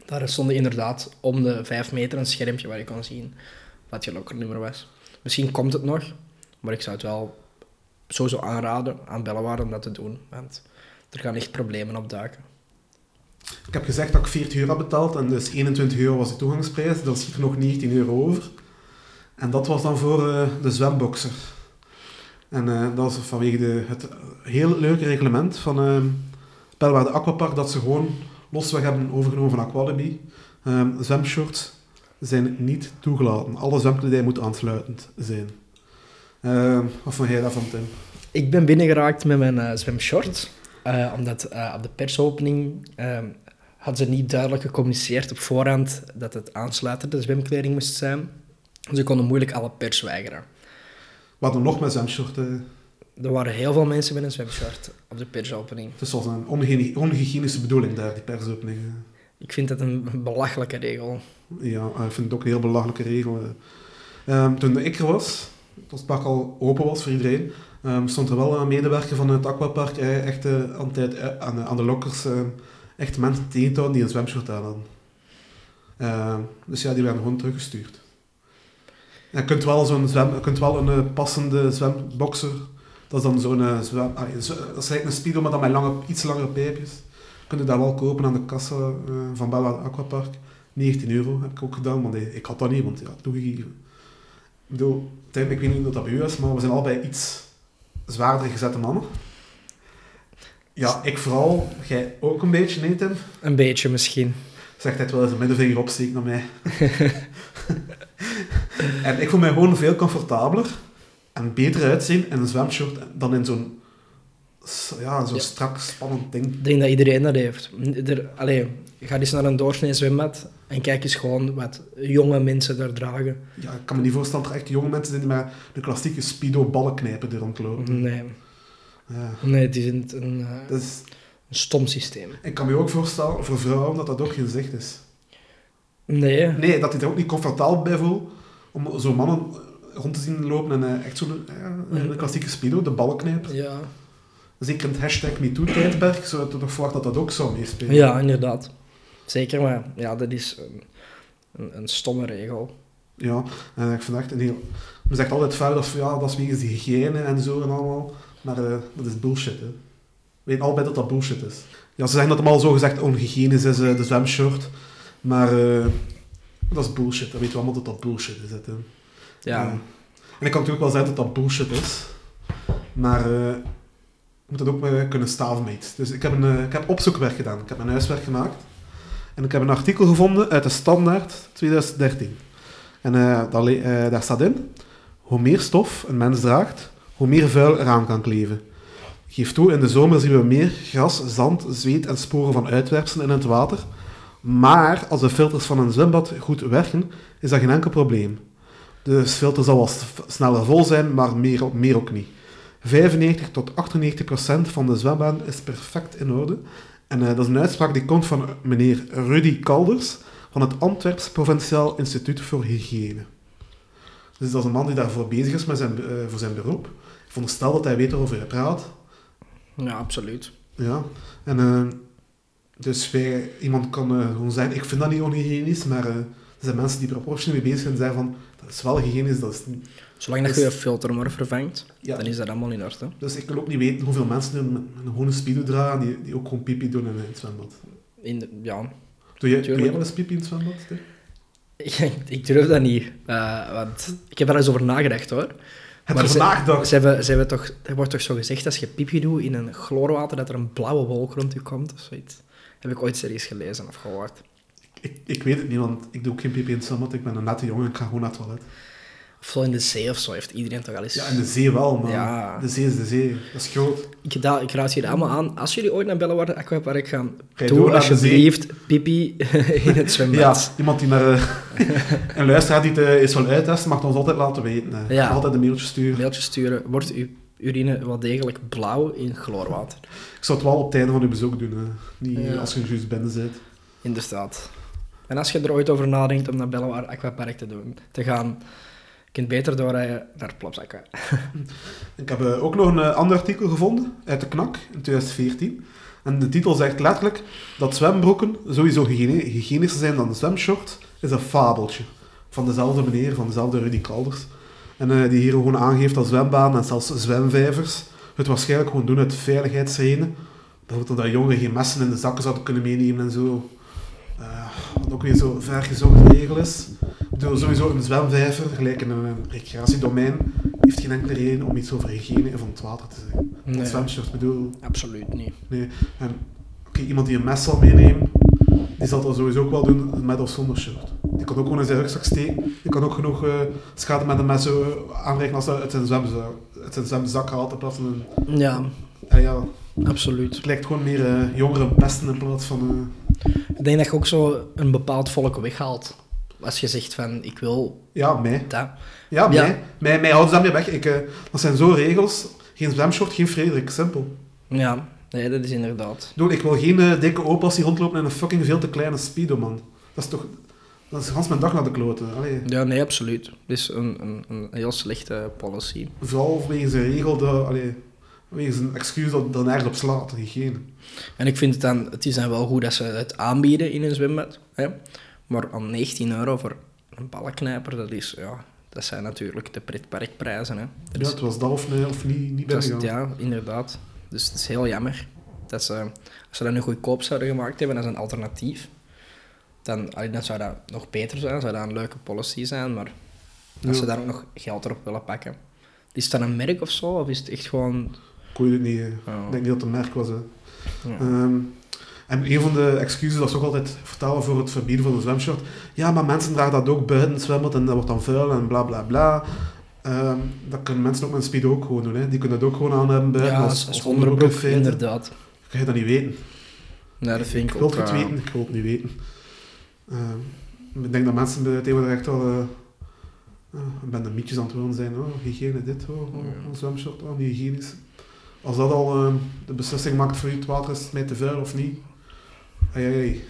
S2: Daar stond inderdaad om de 5 meter een schermpje waar je kon zien wat je lokkernummer was. Misschien komt het nog, maar ik zou het wel sowieso aanraden aan Bellewaarde om dat te doen. Want er gaan echt problemen opduiken.
S1: Ik heb gezegd dat ik 40 euro had betaald en dus 21 euro was de toegangsprijs. Dat zit er nog 19 euro over. En dat was dan voor uh, de zwemboxer. En uh, dat was vanwege de, het heel leuke reglement van uh, Pelwaarde Aquapark dat ze gewoon losweg hebben overgenomen van Aqualibi. zwemshorts zijn niet toegelaten. Alle zwemkledij moet aansluitend zijn. wat vond jij daarvan, Tim?
S2: Ik ben binnengeraakt met mijn zwemshort. Uh, omdat uh, op de persopening uh, hadden ze niet duidelijk gecommuniceerd op voorhand dat het aansluitende zwemkleding moest zijn. Ze konden moeilijk alle pers weigeren.
S1: Wat er nog met zwemshorten?
S2: Er waren heel veel mensen met een zwemshort op de persopening.
S1: Het was een onhygiënische bedoeling daar, die persopening.
S2: Ik vind dat een belachelijke regel.
S1: Ja, ik vind het ook een heel belachelijke regel. Um, toen ik er was, als het park al open was voor iedereen, um, stond er wel een medewerker van het aquapark eh, echt uh, aan, tijd, aan, de lokkers uh, echt mensen tegen die een zwemshort aan hadden. Ehm, dus ja, die werden gewoon teruggestuurd. je kunt wel, zo'n zwem, je kunt wel een passende zwemboxer, dat is dan zo'n zwem... Ah, dat is een speedo, maar dan met lange, iets langere pijpjes. Kun je dat wel kopen aan de kassa van Bella Aquapark. 19 euro heb ik ook gedaan, want ik had dat niet, want ja, toegegeven. Ik bedoel, ik weet niet of dat bij u is, maar we zijn allebei iets zwaarder gezette mannen. Ja, ik vooral. Jij ook een beetje, nee Tim?
S2: Een beetje misschien.
S1: Zegt hij wel eens een middenvinger opsteken naar mij. en ik voel mij gewoon veel comfortabeler en beter uitzien in een zwemshort dan in zo'n ja, zo'n strak, spannend ding.
S2: Ik denk dat iedereen dat heeft. Er, allee, ga eens naar een doorsnee zwembad en kijk eens gewoon wat jonge mensen daar dragen.
S1: Ja, ik kan me niet voorstellen dat er echt jonge mensen zijn die met de klassieke speedo ballenknijpen er rondlopen.
S2: Nee. Ja. Nee, het is een, een, uh, is, een stom systeem.
S1: Ik kan me ook voorstellen, voor vrouwen, dat dat ook geen zicht is.
S2: Nee.
S1: Nee, dat hij er ook niet comfortabel bij voelt om zo'n mannen rond te zien lopen en uh, echt zo'n uh, mm. klassieke speedo, de ballenknijper.
S2: Ja.
S1: Zeker in het hashtag MeToo-tijdperk zou je toch verwachten dat dat ook zou meespelen.
S2: Ja, inderdaad. Zeker, maar ja, dat is een, een, een stomme regel.
S1: Ja, en ik vind echt een heel... Men zegt altijd vuil dat, ja, dat is wegens hygiëne en zo en allemaal, maar uh, dat is bullshit, hè. We weten allebei dat dat bullshit is. Ja, ze zeggen dat het allemaal zo gezegd onhygiënisch is, uh, de zwemshort, maar uh, dat is bullshit. Dat weten we allemaal dat dat bullshit is, hè.
S2: Ja.
S1: En ik kan natuurlijk wel zeggen dat dat bullshit is, maar je moet dat ook kunnen staven met. Dus ik heb, een, ik heb opzoekwerk gedaan, ik heb mijn huiswerk gemaakt. En ik heb een artikel gevonden uit de Standaard 2013. En uh, daar staat in, hoe meer stof een mens draagt, hoe meer vuil eraan kan kleven. Geef toe, in de zomer zien we meer gras, zand, zweet en sporen van uitwerpselen in het water. Maar als de filters van een zwembad goed werken, is dat geen enkel probleem. De filter zal wel sneller vol zijn, maar meer, meer ook niet. 95 tot 98 procent van de zwembaden is perfect in orde En eh, dat is een uitspraak die komt van meneer Rudy Kalders van het Antwerps Provinciaal Instituut voor Hygiëne. Dus dat is een man die daarvoor bezig is met zijn, eh, voor zijn beroep. Ik veronderstel dat hij weet waarover hij praat.
S2: Ja, absoluut.
S1: Ja, en eh, dus wij, iemand kan gewoon zeggen, ik vind dat niet onhygiënisch, maar er zijn mensen die er professioneel mee bezig zijn en zeggen van, dat is wel hygiënisch, dat is niet...
S2: Zolang dat je je filter maar vervangt,
S1: Ja.
S2: dan is dat allemaal in orde.
S1: Dus ik wil ook niet weten hoeveel mensen met een gewone speedo dragen die, die ook gewoon pipi doen in het zwembad.
S2: In de- ja,
S1: Doe jij, doe
S2: Tuurlijk.
S1: jij wel eens pipi in het zwembad?
S2: Ik, ik durf dat niet. eh, want ik heb er eens over nagedacht hoor. Maar
S1: je
S2: ze-? Ze hebben, ze hebben toch, er wordt toch zo gezegd als je pipi doet in een chloorwater dat er een blauwe wolk rond je komt of zoiets. Heb ik ooit serieus gelezen of gehoord.
S1: Ik, ik weet het niet, want ik doe ook geen pipi in het zwembad. Ik ben een nette jongen, ik ga gewoon naar het toilet.
S2: Of in de zee of zo heeft iedereen toch al eens.
S1: Ja, in de zee wel, maar
S2: Ja.
S1: de zee is de zee. Dat is groot.
S2: Ik, da- ik raad jullie allemaal aan, als jullie ooit naar Bellewaarde Aquapark gaan,
S1: Ga je
S2: doe alsjeblieft pipi in het zwembad.
S1: Ja, iemand die naar... eh, een luisteraar die het eh, eens wil uittesten, mag het ons altijd laten weten. hè.
S2: Ja.
S1: Altijd een mailtje sturen.
S2: mailtje sturen, wordt uw urine wel degelijk blauw in chloorwater.
S1: Ik zou het wel op het einde van uw bezoek doen. Hè. Niet
S2: Ja.
S1: als je juist binnen bent.
S2: Inderdaad. En als je er ooit over nadenkt om naar Bellewaarde Aquapark te, doen, te gaan, kunt beter doorrijden naar Plopsakwa.
S1: Ik heb eh, ook nog een eh, ander artikel gevonden uit de KNAK in 2014. En de titel zegt letterlijk dat zwembroeken sowieso hygiënischer zijn dan de zwemshort, is een fabeltje. Van dezelfde meneer, van dezelfde Rudy Kalders. En eh, die hier gewoon aangeeft dat zwembaden en zelfs zwemvijvers het waarschijnlijk gewoon doen uit veiligheidsredenen. Bijvoorbeeld dat jongeren geen messen in de zakken zouden kunnen meenemen en zo. Eh, wat ook weer zo ver regel is. Ik bedoel, sowieso een zwemvijver, gelijk in een recreatiedomein, heeft geen enkele reden om iets over hygiëne van het water te zeggen.
S2: Nee.
S1: Een zwemshort, bedoel,
S2: Absoluut niet.
S1: nee. En oké, iemand die een mes zal meenemen, die zal dat sowieso ook wel doen, met of zonder shirt. Die kan ook gewoon in zijn rugzak steken. Die kan ook genoeg eh, schade met een mes zo aanreiken als hij uit zijn, zwemzak, uit zijn zwemzak haalt in plaats van een...
S2: Ja,
S1: Ja, ja,
S2: absoluut.
S1: het lijkt gewoon meer eh, jongeren pesten in plaats van...
S2: Ik denk dat je ook zo een bepaald volk weghaalt. Als je zegt van, ik wil
S1: ja, mij.
S2: dat.
S1: Ja,
S2: Ja.
S1: mij. Mij, mij houden ze daarmee weg. Ik, eh, dat zijn zo regels. Geen zwemshort, geen Frederik. Simpel.
S2: Ja, nee, dat is inderdaad.
S1: Ik bedoel, ik wil geen eh, dikke opa's die rondlopen in een fucking veel te kleine speedo, man. Dat is toch... Dat is gans mijn dag naar de kloten. Allee.
S2: Ja, nee, absoluut. Dit is een, een, een heel slechte policy.
S1: Vooral wegens een regel, allee, wegens een excuus dat dan ergens op slaat, hygiëne.
S2: En ik vind het dan, het is dan wel goed dat ze het aanbieden in een zwembad. Hè? Maar aan 19 euro voor een ballenknijper, dat is, ja, dat zijn natuurlijk de pretparkprijzen. Hè. Dat
S1: Ja,
S2: is,
S1: het was dat of, nee, of niet, niet
S2: dat
S1: binnengaan.
S2: ja, inderdaad. Dus het is heel jammer. Dat ze, als ze dat nu goedkoop zouden gemaakt hebben als een alternatief, dan, allee, dan zou dat nog beter zijn, zou dat een leuke policy zijn, maar als
S1: Ja.
S2: ze daar ook nog geld erop willen pakken. Is dan een merk of zo, of is het echt gewoon...
S1: Ik weet het niet. eh. Ik denk niet dat het een merk was. hè.
S2: ja.
S1: Ehm, en een van de excuses dat ze ook altijd vertellen voor het verbieden van de zwemshort. Ja, maar mensen dragen dat ook buiten het zwembad en dat wordt dan vuil en bla bla bla. Ehm, dat kunnen mensen ook met een speedo ook gewoon doen. Hè. Die kunnen dat ook gewoon aan hebben buiten.
S2: ja,
S1: als,
S2: als,
S1: onderbroek
S2: onderbroek, inderdaad.
S1: Kan je dat niet weten?
S2: Ja, dat vind ik,
S1: ik wil
S2: ook...
S1: het niet weten, ik wil het niet weten. Ehm, ik denk dat mensen bij tegenwoordig echt wel... eh uh, ik ben de mietjes aan het worden zijn. Oh, hygiëne dit, oh, oh,
S2: Ja.
S1: een zwemshort, oh, niet hygiënisch. Als dat al ehm, de beslissing maakt voor je, het water is mij te vuil of niet. Ai, ai.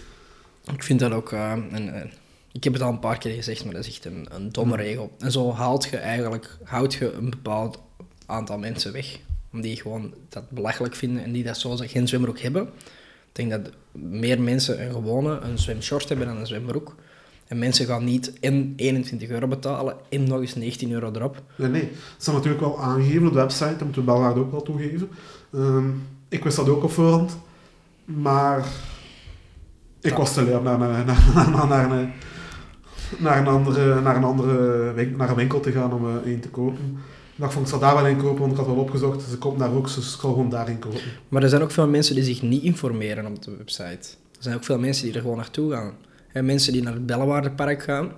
S2: Ik vind dat ook... eh, een, een- ik heb het al een paar keer gezegd, maar dat is echt een, een domme
S1: Hmm.
S2: regel. En zo haalt je eigenlijk houd je een bepaald aantal mensen weg. Die gewoon dat belachelijk vinden en die dat zo geen zwembroek hebben. Ik denk dat meer mensen een gewone een zwemshort hebben dan een zwembroek. En mensen gaan niet en 21 euro betalen en nog eens 19 euro erop.
S1: Nee, nee. Dat staat natuurlijk wel aangegeven op de website, dat moeten we Belgaard ook wel toegeven. Ehm, ik wist dat ook op voorhand, maar ik was te om naar, naar, naar, naar, naar, een- naar een andere, naar een andere winkel, naar een winkel te gaan om eh, een te kopen. Ik dacht van, ik zal daar wel een kopen, want ik had wel opgezocht. Ze komt daar ook, dus ik zal gewoon daarin kopen.
S2: Maar er zijn ook veel mensen die zich niet informeren op de website. Er zijn ook veel mensen die er gewoon naartoe gaan. En mensen die naar het Bellewaardepark gaan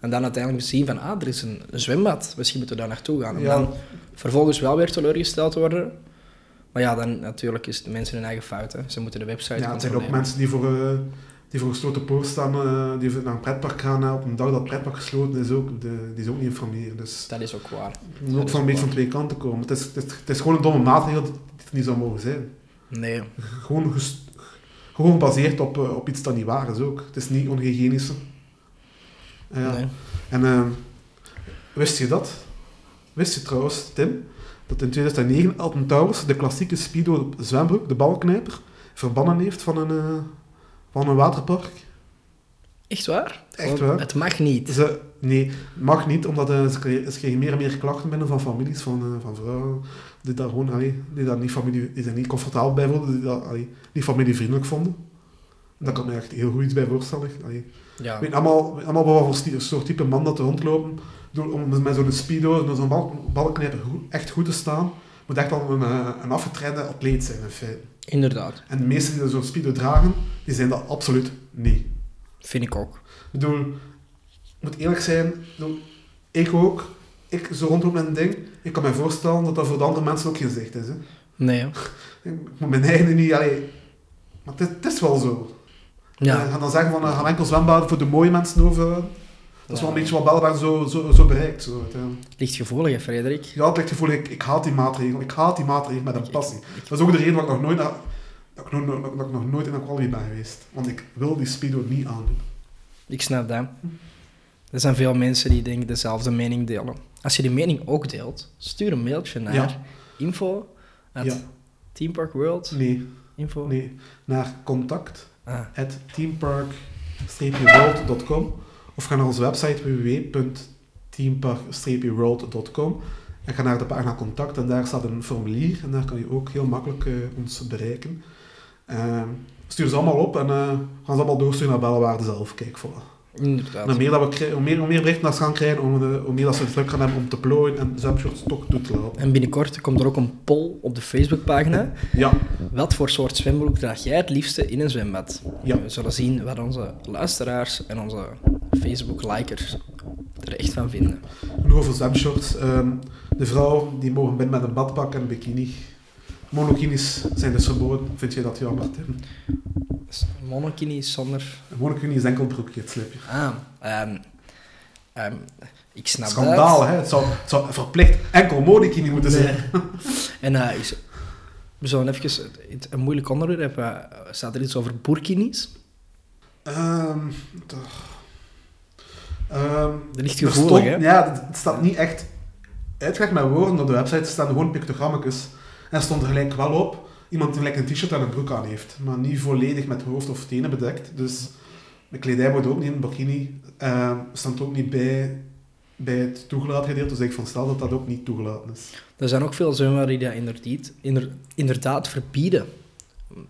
S2: en dan uiteindelijk zien van, ah, er is een, een zwembad, misschien moeten we daar naartoe gaan. En
S1: Ja.
S2: dan vervolgens wel weer teleurgesteld worden. Maar ja, dan natuurlijk is het de mensen hun eigen fout. Hè. Ze moeten de website
S1: Ja, het zijn ook mensen die voor, eh, die voor gesloten poort staan, eh, die naar een pretpark gaan op een dag dat het pretpark gesloten is, ook, de, die is ook niet informeren. Dus
S2: Dat is ook waar.
S1: Het moet ook van een beetje van twee kanten komen. Het is, het, is, het is gewoon een domme maatregel die het niet zou mogen zijn.
S2: Nee,
S1: Gewoon gewoon gebaseerd op, eh, op iets dat niet waar is ook. Het is niet. Ja.
S2: Nee.
S1: En ehm, wist je dat? Wist je trouwens, Tim, dat in 2009 Alton Towers de klassieke Speedo zwembroek, de balknijper, verbannen heeft van een, eh, van een waterpark?
S2: Echt waar?
S1: Echt
S2: Want
S1: waar.
S2: Het mag niet.
S1: Ze, nee, mag niet, omdat eh, ze, kregen, ze kregen meer en meer klachten binnen van families, van, van vrouwen, die daar gewoon allee, die daar niet, familie, die daar niet comfortabel bij voelden, die dat allee, niet familievriendelijk vonden. En daar kan ik me echt heel goed iets bij voorstellen. Allee.
S2: Ja.
S1: Weet allemaal, weet allemaal wat voor soort type man dat er rondlopen. Door, om met zo'n speedo, met zo'n bal, balknijper echt goed te staan, moet echt al een, eh, een afgetrainde atleet zijn in feite.
S2: Inderdaad.
S1: En de meesten die zo'n speedo dragen, die zijn dat absoluut niet.
S2: Vind ik ook.
S1: Ik bedoel, ik moet eerlijk zijn, ik ook, ik zo rondloop met een ding, ik kan me voorstellen dat dat voor de andere mensen ook geen zicht is. Hè.
S2: Nee.
S1: Ik moet mijn eigen niet, allee, maar het, is- het is wel zo.
S2: Ja.
S1: Je gaat dan zeggen van, uh, gaan enkel zwembaden voor de mooie mensen over. Dat is wel een beetje wat Belbaar zo, zo, zo bereikt. Zo, uiteindelijk.
S2: Ligt gevoelig, hè, Frederik?
S1: Ja, het ligt gevoel, ik, ik haat die maatregel. Ik haat die maatregel met een passie.
S2: ik-
S1: Dat is ook de reden waarom ik nog nooit, naar- dat ik nog, dat ik nog nooit in een quali ben geweest. Want ik wil die speedo niet aandoen.
S2: Ik snap dat. Er zijn veel mensen die denken dezelfde mening delen. Als je die mening ook deelt, stuur een mailtje naar
S1: Ja.
S2: info at
S1: Ja.
S2: Teampark World.
S1: Nee,
S2: Info.
S1: nee. Naar contact
S2: Ah,
S1: at teampark-world.com of ga naar onze website www.teampark-world.com en ga naar de pagina contact en daar staat een formulier en daar kan je ook heel makkelijk eh, ons bereiken. Ehm, stuur ze allemaal op en eh, gaan ze allemaal doorsturen naar Bellewaarde zelf. Kijk, voilà.
S2: Inderdaad.
S1: En hoe meer, dat we hoe meer, hoe meer berichten dat ze gaan krijgen, hoe, de- hoe meer dat ze het druk gaan hebben om te plooien en zwemshorts toch toe te laten.
S2: En binnenkort komt er ook een poll op de Facebookpagina.
S1: Ja,
S2: Wat voor soort zwembroek draag jij het liefste in een zwembad?
S1: Ja.
S2: We zullen zien wat onze luisteraars en onze Facebook-likers er echt van vinden.
S1: genoeg over zwemshorts. Ehm, de vrouwen die mogen binnen met een badpak en een bikini. Monokinis zijn dus verboden. Vind je dat jammer, Tim?
S2: Dus Monokini zonder...
S1: Monokini is enkel broekje, het slipje.
S2: Ah, ehm, ehm, ik snap
S1: Schandaal,
S2: dat.
S1: hè? Het zou, het zou verplicht enkel monokini moeten zijn.
S2: En eh, is, we zullen even een moeilijk onderwerp. eh, staat er iets over burkinis?
S1: Toch. Ehm,
S2: Dat ligt gevoelig, hè?
S1: Ja, het- het staat niet echt uitgelegd met woorden. Op de website staan gewoon pictogrammetjes. En er stond er gelijk wel op iemand die gelijk een t-shirt en een broek aan heeft. Maar niet volledig met hoofd of tenen bedekt. Dus de kledij wordt ook niet in een bikini. Ehm staat ook niet bij, bij het toegelaten gedeelte. Dus ik van stel dat dat ook niet toegelaten is.
S2: Er zijn ook veel zwemmers die dat inderdaad, inder- inderdaad verbieden.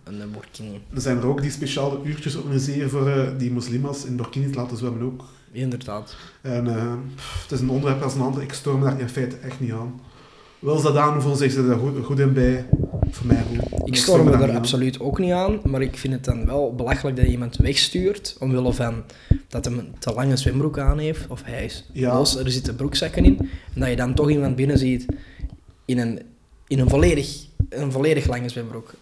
S2: Een burkini.
S1: Er zijn er ook die speciale uurtjes organiseren voor eh, die moslims in burkinis laten zwemmen ook.
S2: Inderdaad.
S1: En eh, het is een onderwerp als een ander. Ik stoor me daar in feite echt niet aan. Wil ze dat aanvoelen, zeggen ze er goed, goed in bij. Voor mij goed.
S2: Ik stoor me
S1: daar
S2: daar
S1: aan.
S2: absoluut ook niet aan, maar ik vind het dan wel belachelijk dat je iemand wegstuurt omwille van dat hij een te lange zwembroek aan heeft, of hij is
S1: Ja.
S2: los, er zitten broekzakken in, en dat je dan toch iemand binnen ziet in een, in een, volledig, een volledig lange zwembroek.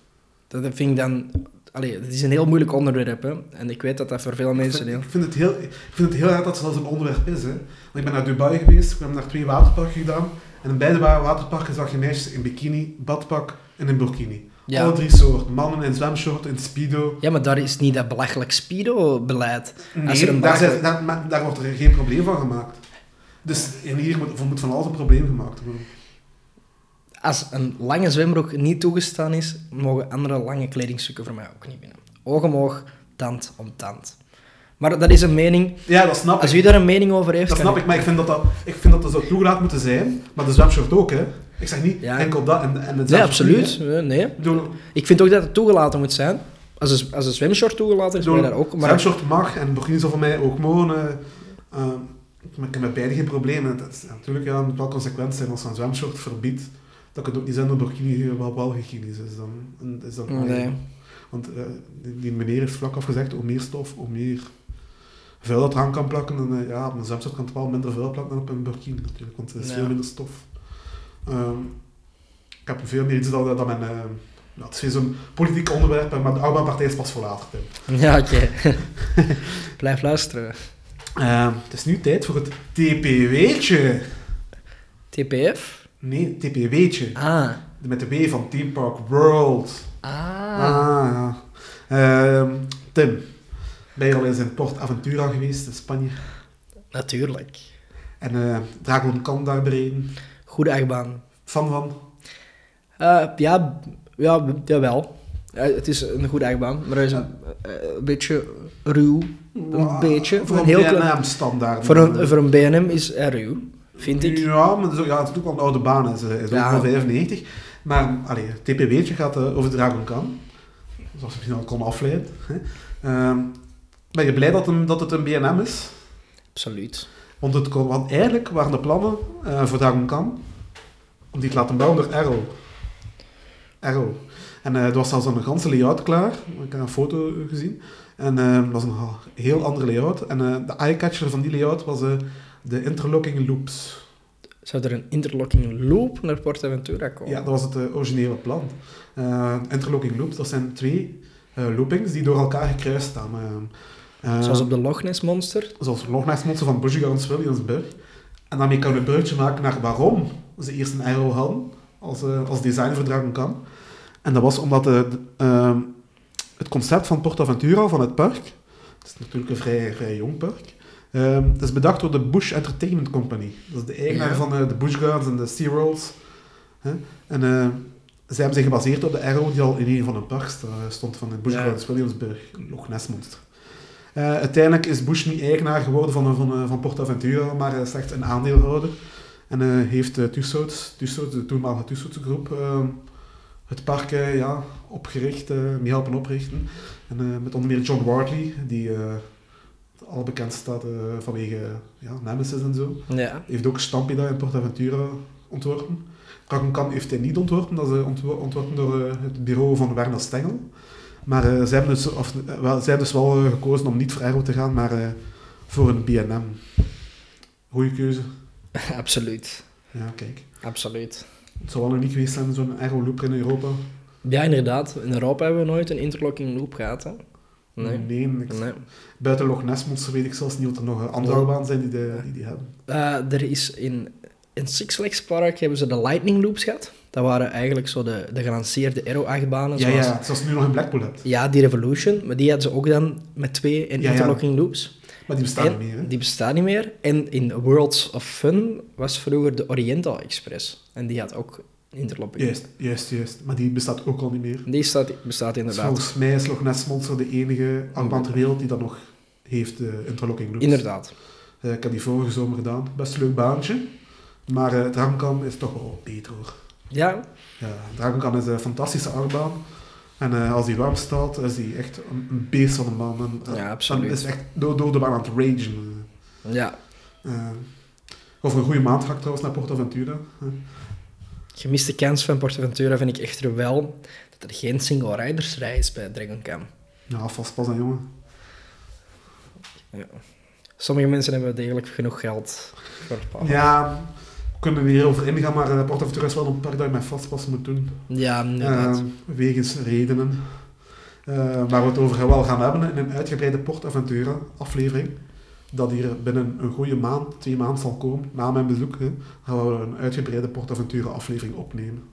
S2: Dat vind ik dan... Allee, het is een heel moeilijk onderwerp, hè, en ik weet dat dat voor veel
S1: Ik
S2: mensen...
S1: vind,
S2: heel-
S1: ik, vind het heel, ik vind het heel raar dat het zelfs een onderwerp is. Hè. Want ik ben naar Dubai geweest, ik heb naar twee waterparken gedaan. En in beide wa- waterparken zag je meisjes in bikini, badpak en in burkini.
S2: Ja.
S1: Alle drie soorten. Mannen in zwemshort, in speedo.
S2: Ja, maar daar is niet dat belachelijk speedo-beleid.
S1: Nee,
S2: Als er een
S1: daar, zijn- daar, wordt er geen probleem van gemaakt. Dus hier moet, moet van alles een probleem gemaakt worden.
S2: Als een lange zwembroek niet toegestaan is, mogen andere lange kledingstukken voor mij ook niet binnen. Oog om oog, tand om tand. Maar dat is een mening.
S1: Ja, dat snap
S2: Als
S1: ik.
S2: u daar een mening over heeft,
S1: Dat snap ik, maar ik vind dat dat, ik vind dat, dat zou toegelaten moeten zijn. Maar de zwemshort ook, hè. Ik zeg niet
S2: Ja.
S1: enkel dat en, en het
S2: Nee,
S1: niet,
S2: absoluut. Nee.
S1: Ik
S2: vind ook dat het toegelaten moet zijn. Als een, als een zwemshort toegelaten is, je daar ook. Maar
S1: zwemshort mag en burkini zal voor mij ook mogen. eh, eh, maar ik heb met beide geen problemen. Dat is, natuurlijk, ja, moet wel consequent zijn als een zwemshort verbiedt. Dat kan het ook niet zijn dat burkini wel, wel hygiënisch is. Dan, is dat,
S2: Nee.
S1: Want eh, die, die meneer heeft vlak af gezegd, hoe meer stof, hoe meer vuil dat eraan kan plakken. En eh, ja, op een kan het wel minder vuil plakken dan op een burkini natuurlijk, want er is
S2: Ja.
S1: veel minder stof. Ehm, ik heb veel meer iets dat, dat mijn... ja, het is zo'n politiek onderwerp, maar de oude partij is pas voor later. Tim.
S2: Ja, oké. Blijf luisteren.
S1: Ehm, het is nu tijd voor het TPW'tje.
S2: TPF?
S1: Nee, TPW'tje.
S2: Ah.
S1: Met de W van Team Park World.
S2: Ah.
S1: Ah, ja. Ehm, Tim, ben je al eens in Port Aventura geweest in Spanje?
S2: Natuurlijk.
S1: En eh Dragon kan daar bereden.
S2: Goede achtbaan.
S1: Van van?
S2: Eh, ja, ja, jawel. Ja, het is een goede achtbaan, maar hij is een, eh, een beetje ruw. Een beetje.
S1: Voor
S2: Een
S1: een
S2: heel klein-
S1: BNM-standaard.
S2: Voor een, voor een BNM is hij ruw, vind ik.
S1: Ja, maar zo, ja, het is ook wel een oude baan. Het is, eh, is ook
S2: Ja.
S1: van 95. Maar allee, het TPW'tje gaat over Dragon Khan. Zoals je misschien al kon afleiden. Hè. Ben je blij dat, het een BNM is?
S2: Absoluut.
S1: Want, het kon, want eigenlijk waren de plannen eh, voor Dragon Khan om die te laten bouwen door Arrow. Arrow. En eh er was zelfs een ganse layout klaar. Ik heb een foto gezien. En eh, dat was een heel andere layout. En eh, de eye-catcher van die layout was eh, de interlocking loops.
S2: Zou er een interlocking loop naar PortAventura komen?
S1: Ja, dat was het eh, originele plan. Eh, interlocking loops, dat zijn twee eh, loopings die door elkaar gekruist staan. Eh, eh,
S2: Zoals op de Loch Ness Monster.
S1: zoals nog Ness Monster van Gardens Williamsburg. En daarmee kan je een bruggetje maken naar waarom ze eerst een arrow hadden als, eh, als Khan. En dat was omdat de, de, ehm, het concept van PortAventura, van het park, het is natuurlijk een vrij, vrij jong park, ehm, het is bedacht door de Bush Entertainment Company. Dat is de eigenaar
S2: Ja.
S1: van eh, de Bush Gardens en de SeaWorlds. Hè? En eh, zij hebben zich gebaseerd op de arrow die al in een van hun parks stond, van de Bush
S2: Ja.
S1: Gardens Williamsburg, Loch Ness Monster. Eh, uiteindelijk is Bush niet eigenaar geworden van, van, van PortAventura, maar echt een aandeelhouder. En eh, heeft uh, Tussauds, Tussauds, de toenmalige Tussauds groep, eh, het park eh, ja, opgericht, eh mee helpen oprichten. En eh, met onder meer John Wardley, die eh, al bekend staat eh, vanwege ja, Nemesis en zo.
S2: Ja.
S1: Hij heeft ook Stampida in PortAventura ontworpen. Khan heeft hij niet ontworpen, dat is eh, ontwo- ontworpen door eh, het bureau van Werner Stengel. Maar zij, hebben dus, of, eh, wel, hebben dus wel eh, gekozen om niet voor Arrow te gaan, maar voor een BNM. Goeie keuze.
S2: Absoluut.
S1: Ja, kijk.
S2: Absoluut.
S1: Het zou wel nog niet geweest zijn, zo'n Arrow loop in Europa.
S2: Ja, inderdaad. In Europa hebben we nooit een interlocking loop gehad, hè? Nee.
S1: Nee.
S2: Nee.
S1: Buiten Loch Ness Monster weet ik zelfs niet of er nog andere achtbanen zijn die, de, die die hebben.
S2: Er is in, in Six Flags Park hebben ze de Lightning Loops gehad. Dat waren eigenlijk zo de, de gelanceerde Aero-achtbanen.
S1: Ja,
S2: zoals-
S1: ja, zoals je nu nog in Blackpool hebt.
S2: Ja, die Revolution. Maar die hadden ze ook dan met twee in
S1: Ja, ja.
S2: interlocking loops.
S1: Maar die bestaan
S2: En
S1: niet meer. Hè?
S2: Die bestaan niet meer. En in Worlds of Fun was vroeger de Oriental Express. En die had ook interlocking.
S1: Juist, juist, juist. Maar die bestaat ook al niet meer.
S2: Die staat, bestaat
S1: Dus
S2: inderdaad.
S1: volgens mij is Loch Ness Monster de enige achtbaan ter wereld die dat nog heeft, de interlocking loops.
S2: Inderdaad.
S1: Eh, ik heb die vorige zomer gedaan. Best een leuk baantje. Maar eh Dragon Khan is toch wel beter hoor.
S2: Ja,
S1: Ja, Dragon Khan is een fantastische achtbaan. En eh, als die warm staat, is die echt een, een beest van een. En, eh,
S2: Ja,
S1: Dan
S2: absoluut.
S1: is echt door, door de baan aan het ragen.
S2: ja.
S1: Eh, over een goede maand ga ik trouwens naar PortAventura. Eh,
S2: Gemiste kans van PortAventura vind ik echter wel dat er geen single riders rij is bij Dragon Cam.
S1: ja, vast pas aan jongen.
S2: Ja. Sommige mensen hebben degelijk genoeg geld voor het.
S1: Ja, kunnen er hierover ingaan, maar uh, PortAventura is wel een park dat je met vastpas moet doen.
S2: Ja, inderdaad.
S1: Eh, wegens redenen. Eh, waar we het over wel gaan hebben in een uitgebreide PortAventura aflevering. Dat hier binnen een goede maand, twee maanden zal komen, na mijn bezoek, hè, gaan we een uitgebreide PortAventura aflevering opnemen.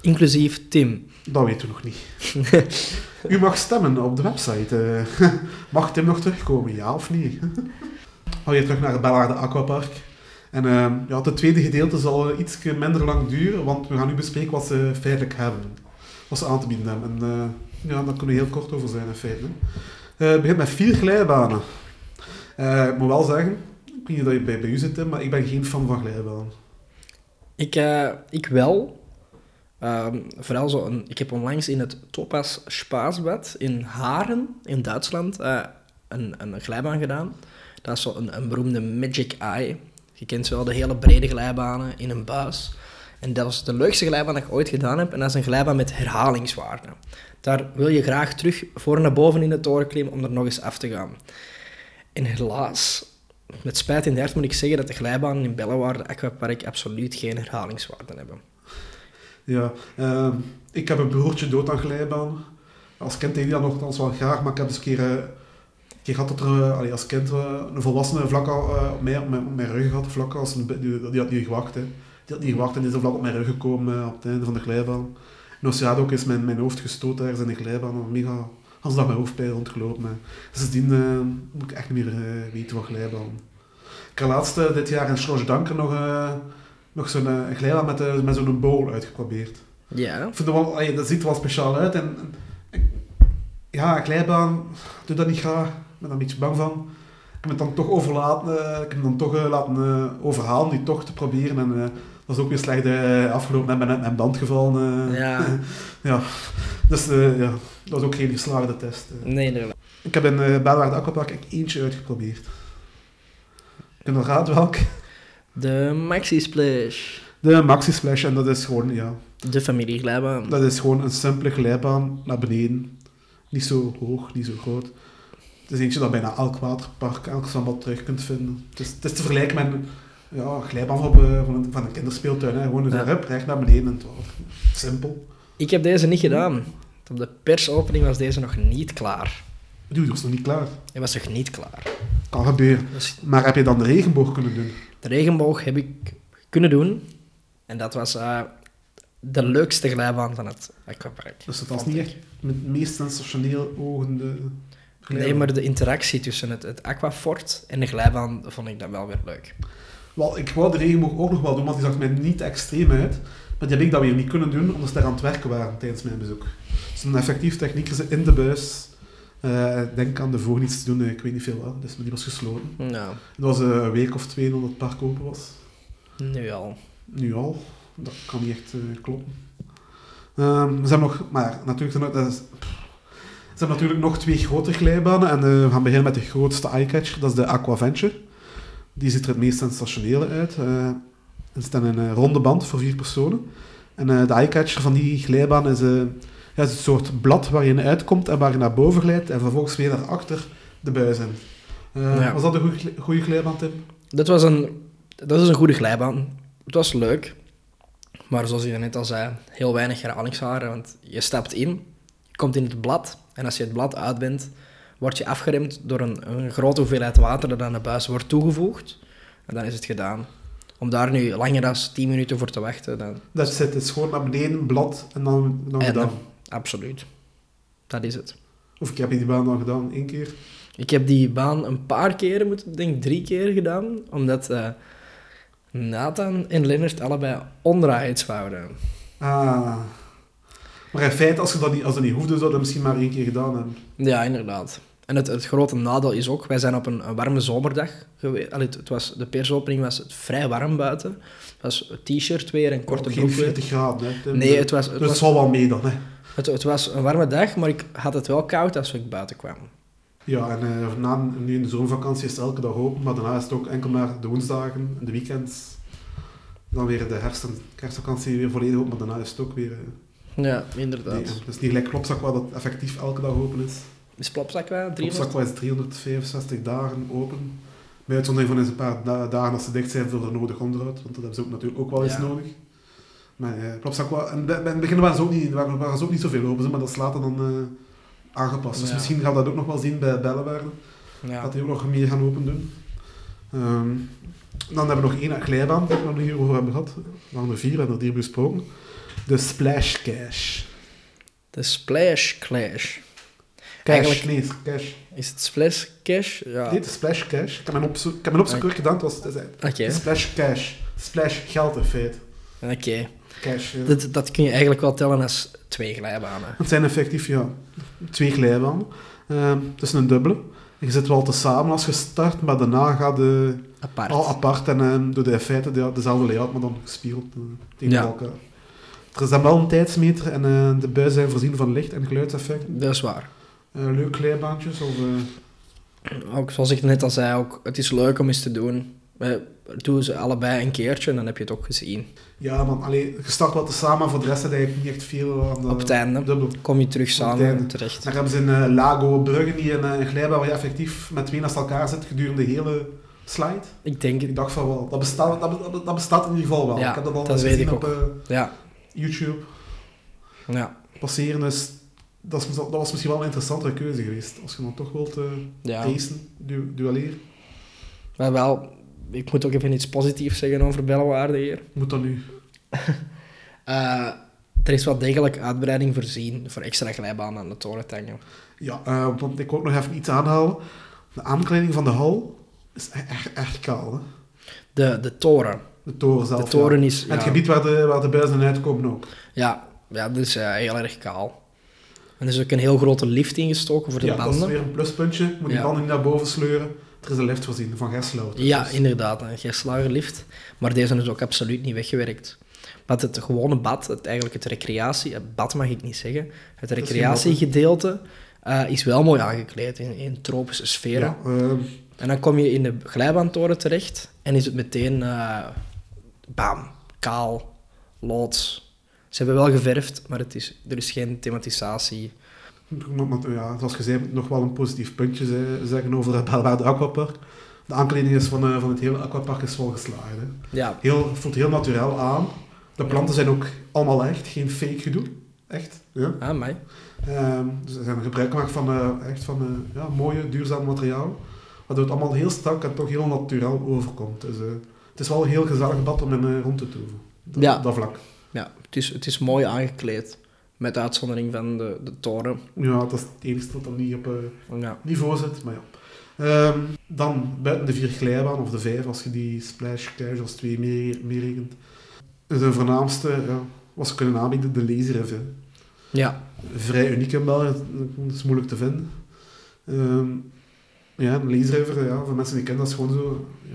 S2: Inclusief Tim.
S1: Dat weten we nog niet. U mag stemmen op de website. eh. mag Tim nog terugkomen, ja of nee? Hou je terug naar het Bellaarde Aquapark. En eh, ja, het tweede gedeelte zal iets minder lang duren, want we gaan nu bespreken wat ze feitelijk hebben. Wat ze aan te bieden hebben. En eh, ja, daar kunnen we heel kort over zijn in feite. Eh, het begint met vier glijbanen. Eh, ik moet wel zeggen, ik weet dat je bij, bij u zit, maar ik ben geen fan van glijbanen.
S2: Ik, ik wel. Ehm, vooral zo een, ik heb onlangs in het Topaz Spaasbad in Haren, in Duitsland, een, een glijbaan gedaan. Dat is zo een beroemde Magic Eye. Je kent wel de hele brede glijbanen in een buis. En dat is de leukste glijbaan dat ik ooit gedaan heb. En dat is een glijbaan met herhalingswaarde. Daar wil je graag terug voor naar boven in de toren klimmen om er nog eens af te gaan. En helaas, met spijt in de hart moet ik zeggen dat de glijbanen in Bellewaarde Aquapark absoluut geen herhalingswaarde hebben.
S1: Ja, ehm, ik heb een broertje dood aan glijbaan. Als kind deed hij dat nogthans wel graag, maar ik heb eens een keer, eh, een keer gehad dat er eh, allee, als kind eh, een volwassene vlak al, eh, op, mij, op, mijn, op mijn rug had, vlak als een, die, die had niet gewacht. Hè. Die had niet gewacht en die is er vlak op mijn rug gekomen op het einde van de glijbaan. En Oceado ook is mijn, mijn hoofd gestoten ergens in de glijbaan. Een mega als dag met hoofdpijn rondgelopen. Maar sindsdien eh, moet ik echt niet meer eh, weten wat glijbaan. Ik heb laatst dit jaar in Schloss nog, nog zo'n glijbaan met, met zo'n bowl uitgeprobeerd.
S2: Ja.
S1: Ik vind dat, wel, allee, dat ziet er wel speciaal uit. En, en- ja, een glijbaan, ik doe dat niet graag. Ik ben daar een beetje bang van. Ik heb het dan toch overlaten, eh, ik heb me dan toch eh, laten eh, overhalen die toch te proberen. En dat is ook weer slecht afgelopen. Ik ben net mijn band gevallen.
S2: Ja.
S1: ja. Dus ja, dat was ook geen geslaagde test.
S2: Nee, inderdaad.
S1: Ik heb in uh, Belwaarde Aquapark eentje uitgeprobeerd. Kun je raden welk?
S2: De Maxi Splash.
S1: De Maxi Splash. En dat is gewoon, ja,
S2: De familieglijbaan.
S1: dat is gewoon een simpele glijbaan naar beneden. Niet zo hoog, niet zo groot. Het is eentje dat bijna elk waterpark, elk zwembad terug kunt vinden. Het is, het is te vergelijken met een ja, glijbaan op, eh, van, een, van een kinderspeeltuin. Hè. Gewoon
S2: Ja.
S1: hup, recht naar beneden in het water. Simpel.
S2: Ik heb deze niet gedaan. Op de persopening was deze nog niet klaar.
S1: Dude, dat was nog niet klaar.
S2: Hij was nog niet klaar.
S1: Kan gebeuren.
S2: Dus
S1: Maar heb je dan de regenboog kunnen doen?
S2: de regenboog heb ik kunnen doen. En dat was eh, de leukste glijbaan van het aquapark.
S1: Dus dat was niet echt met meest sensationeel ogende.
S2: Nee, maar de interactie tussen het, het aquafort en de glijbaan vond ik dan wel weer leuk.
S1: Wel, ik wou de regenboog ook nog wel doen, want die zag mij niet extreem uit. Maar die heb ik dat weer niet kunnen doen, omdat ze daar aan het werken waren tijdens mijn bezoek. Dus een effectief techniek is in de buis. Eh, ik denk aan de voor niets te doen, eh, ik weet niet veel wat, dus die was gesloten.
S2: Nou,
S1: Het was eh, een week of twee nadat het park open was.
S2: nu al.
S1: Nu al. Dat kan niet echt eh, kloppen. Ehm, ze hebben nog, maar natuurlijk, dat is- ze hebben natuurlijk nog twee grote glijbanen. En eh, we gaan beginnen met de grootste eyecatcher, dat is de Aquaventure. Die ziet er het meest sensationele uit. Het is dan een eh, ronde band voor vier personen. En eh, de eyecatcher van die glijbaan is, ja, is een soort blad waar je in uitkomt en waar je naar boven glijdt. En vervolgens weer naar achter de buis in.
S2: Ja.
S1: Was dat een goede, goede glijbaan, Tim?
S2: Dat was een, dat is een goede glijbaan. Het was leuk. Maar zoals je net al zei, heel weinig herhalingsjaren. Want je stapt in, je komt in het blad. En als je het blad uit bent, word je afgeremd door een, een grote hoeveelheid water dat aan de buis wordt toegevoegd. En dan is het gedaan. Om daar nu langer dan 10 minuten voor te wachten, dan
S1: Dat zit, het is gewoon naar beneden, blad en dan, dan
S2: En
S1: gedaan.
S2: absoluut. Dat is het.
S1: Of ik heb die baan dan gedaan, één keer.
S2: Ik heb die baan een paar keren, moet ik denk drie keer gedaan, omdat eh, Nathan en Lennart allebei onrides wouden.
S1: Ah. Maar in feite, als, je dat niet, als dat niet hoefde, zou dat misschien maar één keer gedaan hebben.
S2: Ja, inderdaad. En het, het grote nadeel is ook, wij zijn op een, een warme zomerdag geweest. Allee, het, het was, de persopening was het vrij warm buiten. Het was t-shirt weer en korte broek
S1: geen
S2: weer.
S1: 40 graden, hè.
S2: Nee, het was, het,
S1: Dus het
S2: was,
S1: zal wel mee dan, hè.
S2: het, het was een warme dag, maar ik had het wel koud als ik buiten kwam.
S1: Ja, en eh, na, nu in de zomervakantie is het elke dag open, maar daarna is het ook enkel maar de woensdagen en de weekends. Dan weer de herfst- kerstvakantie weer volledig open, maar daarna is het ook weer... eh,
S2: Ja, inderdaad.
S1: nee, het is niet gelijk Klopzak waar dat effectief elke dag open is.
S2: Is Plopzak wel? 300?
S1: Klopzak is 365 dagen open. Bij uitzondering van eens een paar da- dagen als ze dicht zijn voor de nodig onderhoud, want dat hebben ze ook natuurlijk ook wel eens
S2: Ja.
S1: nodig. Maar eh Klopzak, wa- en bij bij het begin waren ze ook niet, waren, waren ze ook niet zoveel open, maar dat is later dan eh, aangepast. Dus
S2: Ja.
S1: misschien gaat dat ook nog wel zien bij Bellewaarde.
S2: Ja.
S1: Dat die ook nog meer gaan open doen. Ehm, dan hebben we nog één glijbaan, die we nog hier over hebben gehad. We hadden er vier, we hebben er hier besproken. De Splash Cash.
S2: De Splash Clash.
S1: Cash,
S2: Eigenlijk-
S1: nee, Cash.
S2: Is het Splash Cash? Ja.
S1: Nee, de Splash Cash. Ik heb mijn, opzo ik heb mijn opzoek gedaan, het was het Splash Cash. Splash geld in feite.
S2: oké.
S1: Cash. ja.
S2: Dat, dat kun je eigenlijk wel tellen als twee glijbanen.
S1: Het zijn effectief ja, twee glijbanen. Ehm het is een dubbele. Je zit wel te samen als je start, maar daarna gaat de
S2: Apart.
S1: al apart en door de in feite de, dezelfde layout, maar dan gespiegeld eh, tegen
S2: Ja.
S1: elkaar. Er is dan wel een tijdsmeter en eh, de buizen zijn voorzien van licht- en geluidseffecten.
S2: Dat is waar.
S1: Eh leuk glijbaantjes of... eh,
S2: Ook zoals ik net al zei, ook, het is leuk om eens te doen. We doen ze allebei een keertje en dan heb je het ook gezien.
S1: ja, man, allee, je start wel te samen, voor de rest heb je eigenlijk niet echt veel aan de
S2: Op het einde
S1: dubbel.
S2: kom je terug samen terecht.
S1: Dan hebben ze in eh, Lago Bruggen die een, een glijbaan waar je effectief met twee naast elkaar zit gedurende de hele slide.
S2: Ik denk
S1: Ik
S2: het.
S1: dacht van wel, dat bestaat, dat, dat, bestaat in ieder geval wel.
S2: Ja,
S1: ik heb dat al
S2: dat weet
S1: gezien
S2: ik
S1: op
S2: Ja,
S1: YouTube
S2: ja,
S1: passeren, dus dat, is, dat was misschien wel een interessantere keuze geweest. Als je dan toch wilt eh
S2: ja.
S1: racen, du duelleren,
S2: Maar wel, ik moet ook even iets positiefs zeggen over Bellewaarde hier.
S1: moet dat nu.
S2: Eh, er is wel degelijk uitbreiding voorzien voor extra glijbanen aan de torentangen.
S1: Ja, eh, want ik wil ook nog even iets aanhalen. De aankleding van de hal is e- echt, echt kaal. Hè?
S2: De, de toren.
S1: De toren zelf.
S2: De toren
S1: ja.
S2: is...
S1: En het gebied waar de, waar de buizen uitkomen ook.
S2: Ja, ja, dat is eh, heel erg kaal. En er is ook een heel grote lift ingestoken voor de
S1: ja, dat
S2: banden.
S1: is weer een pluspuntje. Je moet die banden niet naar boven sleuren. Er is een lift voorzien van Gersloot.
S2: Ja, inderdaad, een Gerslagerlift. Maar deze is ook absoluut niet weggewerkt. Want het gewone bad, het, eigenlijk het recreatie... Het bad mag ik niet zeggen. Het recreatiegedeelte eh, is wel mooi aangekleed in, in tropische sferen.
S1: Ja, ehm,
S2: En dan kom je in de glijbaantoren terecht en is het meteen... eh, bam, kaal, lood. Ze hebben wel geverfd, maar het is, er is geen thematisatie.
S1: Ja, zoals gezegd, nog wel een positief puntje ze- zeggen over het Belwaarde Aquapark. De aankleding is van, eh, van het hele aquapark is wel geslaagd. Hè.
S2: Ja,
S1: Heel, het voelt heel natuurlijk aan. De planten zijn ook allemaal echt, geen fake gedoe. Echt. Ja.
S2: ah, mij.
S1: Ehm, dus ze zijn gebruik gemaakt van, eh, echt van eh, ja, mooie, duurzaam materiaal. Waardoor het allemaal heel strak en toch heel natuurlijk overkomt. Dus, het is wel een heel gezellig bad om in eh, rond te toeven. Dat,
S2: Ja.
S1: dat vlak.
S2: Ja, het is, het is mooi aangekleed. Met uitzondering van de, de toren.
S1: Ja, dat is het enige dat dan niet op eh,
S2: Ja.
S1: niveau zit. Maar ja. Ehm, dan buiten de vier of de vijf, als je die splash couch als twee mee- meerekent. De voornaamste, ja, wat ze kunnen aanbieden, de laserriff. hè.
S2: ja,
S1: Vrij uniek in België, dat is moeilijk te vinden. Ehm, ja, een laserriver, ja, voor mensen die kennen, dat is gewoon zo... Ja,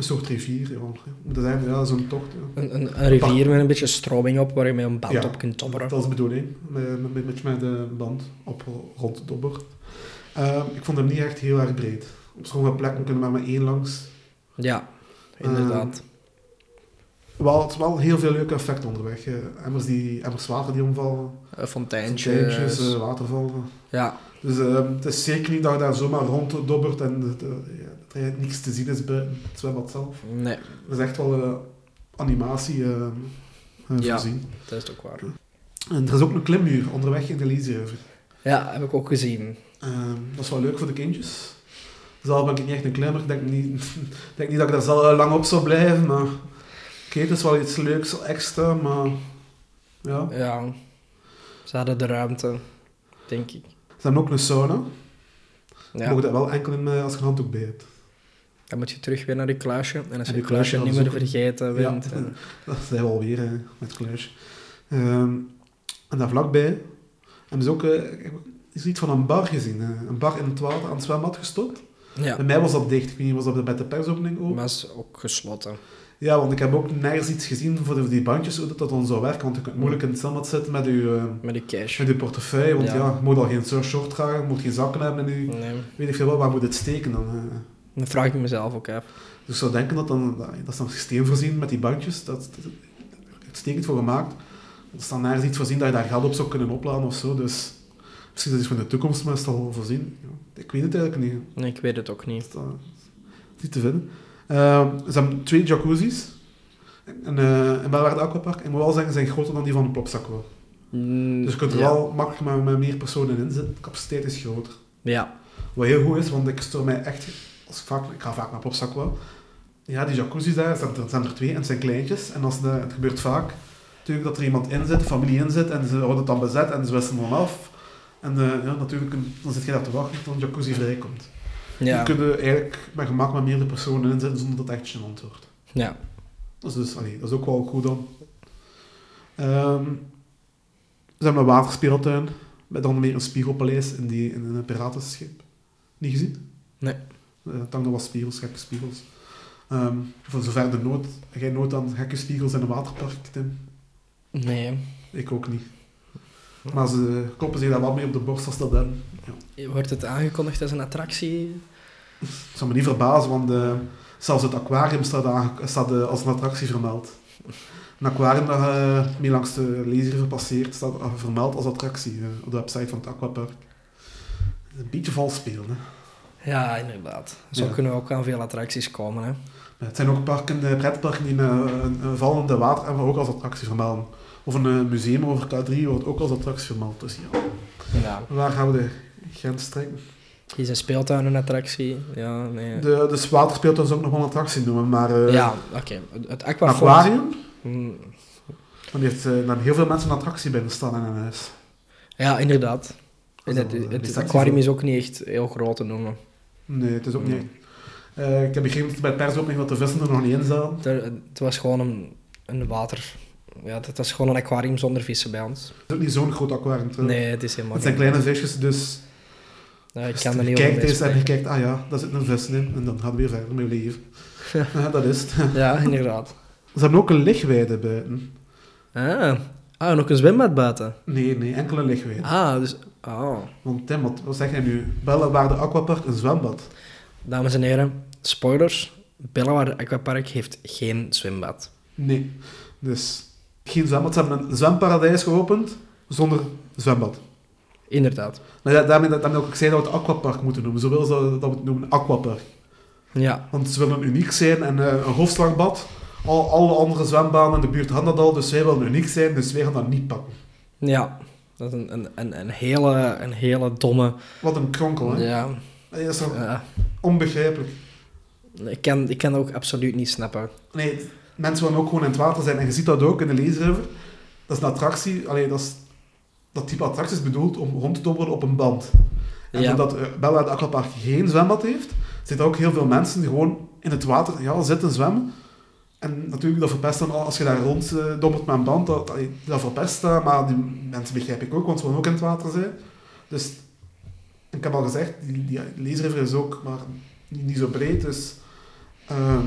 S1: een soort rivier, ja. Dat zijn, ja, zo'n tocht. Ja.
S2: een, een, een rivier met een beetje stroming op waar je met een band
S1: Ja,
S2: op kunt tobberen.
S1: Dat is de bedoeling, met, met, met, met de band op, rond het dobber. Ehm, ik vond hem niet echt heel erg breed. Op sommige plekken kunnen we maar één langs.
S2: Ja, inderdaad.
S1: Wel, het is wel heel veel leuke effecten onderweg. eh, emmers, die, emmers water die omvallen,
S2: Uh, fonteintjes.
S1: fonteintjes, eh, watervallen.
S2: ja,
S1: Dus ehm, het is zeker niet dat je daar zomaar rond dobbert en dat, er niks te zien is buiten het zwembad zelf.
S2: nee,
S1: Dat is echt wel eh, animatie eh,
S2: Ja.
S1: voorzien.
S2: dat is ook waar.
S1: En er is ook een klimmuur onderweg in de Liesriver.
S2: Ja, heb ik ook gezien.
S1: Ehm, dat is wel leuk voor de kindjes. Zelf ben ik niet echt een klimmer. Ik denk niet, denk niet dat ik daar zo lang op zou blijven, maar... Oké, het is wel iets leuks extra, maar... Ja.
S2: Ja, ze hadden de ruimte, denk ik.
S1: Ze hebben ook een sauna. Je
S2: Ja,
S1: mag dat wel enkel in, als je een handdoek bij hebt.
S2: Dan moet je terug weer naar je kluisje. En als je je kluisje
S1: kluisje
S2: niet meer vergeten
S1: Ja.
S2: bent. en-
S1: Dat zijn we alweer hè, met kluisje. Ehm, en daar vlakbij hebben ze ook eh, is iets van een bar gezien. hè. Een bar in het water aan het zwembad gestopt.
S2: Ja,
S1: Bij mij was dat dicht. Ik weet niet, was dat bij de persopening ook?
S2: maar is ook gesloten.
S1: Ja, want ik heb ook nergens iets gezien voor die bandjes, hoe dat, dat dan zou werken. Want je kunt moeilijk in het zwembad zitten met je, eh,
S2: Met de cash.
S1: met je portefeuille. Want
S2: Ja.
S1: ja. je moet al geen short dragen, je moet geen zakken hebben en je
S2: Nee,
S1: weet ik veel wat, waar moet het steken dan? eh?
S2: Dat vraag ik mezelf ook af.
S1: Dus ik zou denken dat dan, dat, dat is dan een systeem voorzien met die bandjes, dat dat- dat- uitstekend voor gemaakt. Er is dan nergens iets voorzien dat je daar geld op zou kunnen opladen of zo. Dus misschien dat is voor de toekomst, maar is al voorzien. Ja, ik weet het eigenlijk niet.
S2: Nee, ik weet het ook niet.
S1: Dat is niet te vinden. Ehm, ze hebben twee jacuzzis. En, eh in Belwaarde Aquapark. En ik moet wel zeggen, ze zijn groter dan die van de Plopsac wel.
S2: Mm,
S1: Dus je kunt er
S2: ja.
S1: wel makkelijk met, met meer personen in zitten. De capaciteit is groter.
S2: Ja,
S1: Wat heel goed is, want ik stoor mij echt... Als ik, vaak, ik ga vaak naar Plopsac wel. Ja, die jacuzzi's daar, zijn er, zijn er twee en het zijn kleintjes. En als de, het gebeurt vaak natuurlijk dat er iemand in zit, familie in zit, en ze houden het dan bezet en ze wisselen dan af. En eh, ja, natuurlijk, dan zit je daar te wachten tot een jacuzzi vrijkomt.
S2: ja,
S1: Je kunt eigenlijk met gemak met meerdere personen in zitten zonder dat het echt gênant wordt.
S2: ja.
S1: Dat is dus, allee, dat is ook wel goed dan. Ehm, ze hebben een waterspeeltuin met dan meer een spiegelpaleis in, die, in een piratenschip. Niet gezien?
S2: Nee.
S1: Het hangt nog wat spiegels, gekke spiegels. Ehm, voor zover de nood, jij nood aan gekke spiegels in een waterpark, Tim?
S2: Nee.
S1: Ik ook niet. Maar ze kloppen zich daar wel mee op de borst als dat dan. Ja.
S2: Wordt het aangekondigd als een attractie?
S1: Het zou me niet verbazen, want eh, zelfs het aquarium staat, aange- staat eh, als een attractie vermeld. Een aquarium dat eh, mee langs de lezer passeert, staat eh, vermeld als attractie eh, op de website van het aquapark. Een beetje vals spelen. Hè.
S2: Ja, inderdaad. Zo
S1: Ja.
S2: kunnen we ook aan veel attracties komen. Hè.
S1: Het zijn ook parken, eh, pretparken die een, een, een vallende water hebben, ook als attractie vermelden. Of een eh, museum over K3 wordt ook als attractie vermeld. Dus ja,
S2: Ja.
S1: waar gaan we de grens trekken?
S2: Is een speeltuin een attractie? Ja, nee.
S1: De, dus waterspeeltuin zou ook nog wel een attractie noemen, maar eh,
S2: ja, oké. Het- Het
S1: aquarium?
S2: Hmm.
S1: Dan heeft eh, dan heel veel mensen een attractie binnen staan in een huis.
S2: Ja, inderdaad. En het,
S1: is eh,
S2: het,
S1: die
S2: aquarium is ook niet echt heel groot te noemen.
S1: Nee, het is ook
S2: Nee.
S1: niet. Eh, ik heb begrepen dat bij de persopening wat de vissen er nog niet in zaten.
S2: Het was gewoon een, een water... Ja, het was gewoon een aquarium zonder vissen bij ons.
S1: Het is ook niet zo'n groot aquarium.
S2: Nee, het is helemaal
S1: Het zijn kleine visjes, dus
S2: Ja, ik
S1: dus
S2: kan er niet
S1: kijkt eens en je kijkt, ah ja, daar zit een vis in. En dan gaat het weer verder met leven. Ja, dat is het.
S2: Ja, inderdaad.
S1: Ze hebben ook een lichtweide buiten.
S2: Ah. ah, nog een zwembad buiten.
S1: Nee, nee, enkele lichtweide.
S2: Ah, dus... Oh.
S1: Want Tim, wat, wat zeg jij nu? Bellewaarde Aquapark, een zwembad.
S2: Dames en heren, spoilers. Bellewaarde Aquapark heeft geen zwembad.
S1: Nee. Dus geen zwembad. Ze hebben een zwemparadijs geopend zonder zwembad.
S2: Inderdaad.
S1: Maar ja, daarmee, daarmee ook ik zei dat we het aquapark moeten noemen. Zo willen ze dat we het noemen, aquapark.
S2: Ja.
S1: Want ze willen uniek zijn en eh, een hoofdslagbad. Al, alle andere zwembanen in de buurt hadden dat al, dus wij willen uniek zijn, dus wij gaan dat niet pakken.
S2: Ja. Dat is een, een, een, een, hele, een hele domme...
S1: Wat een kronkel, hè?
S2: Ja.
S1: Dat is toch
S2: ja.
S1: onbegrijpelijk.
S2: Ik kan, ik kan dat ook absoluut niet snappen.
S1: Nee, het- mensen willen ook gewoon in het water zijn. En je ziet dat ook in de Lazy River. Dat is een attractie, allee, dat, is, dat type attractie is bedoeld om rond te dobbelen op een band. En
S2: Ja.
S1: omdat uh, Bella de Aquapark geen zwembad heeft, zitten ook heel veel mensen die gewoon in het water ja, zitten zwemmen. En natuurlijk, dat verpest dan al als je daar rond eh, met een band, dat, dat, dat verpest dat, maar die mensen begrijp ik ook, want ze willen ook in het water zijn. Dus, ik heb al gezegd, die, die is ook maar niet, niet zo breed, dus ehm,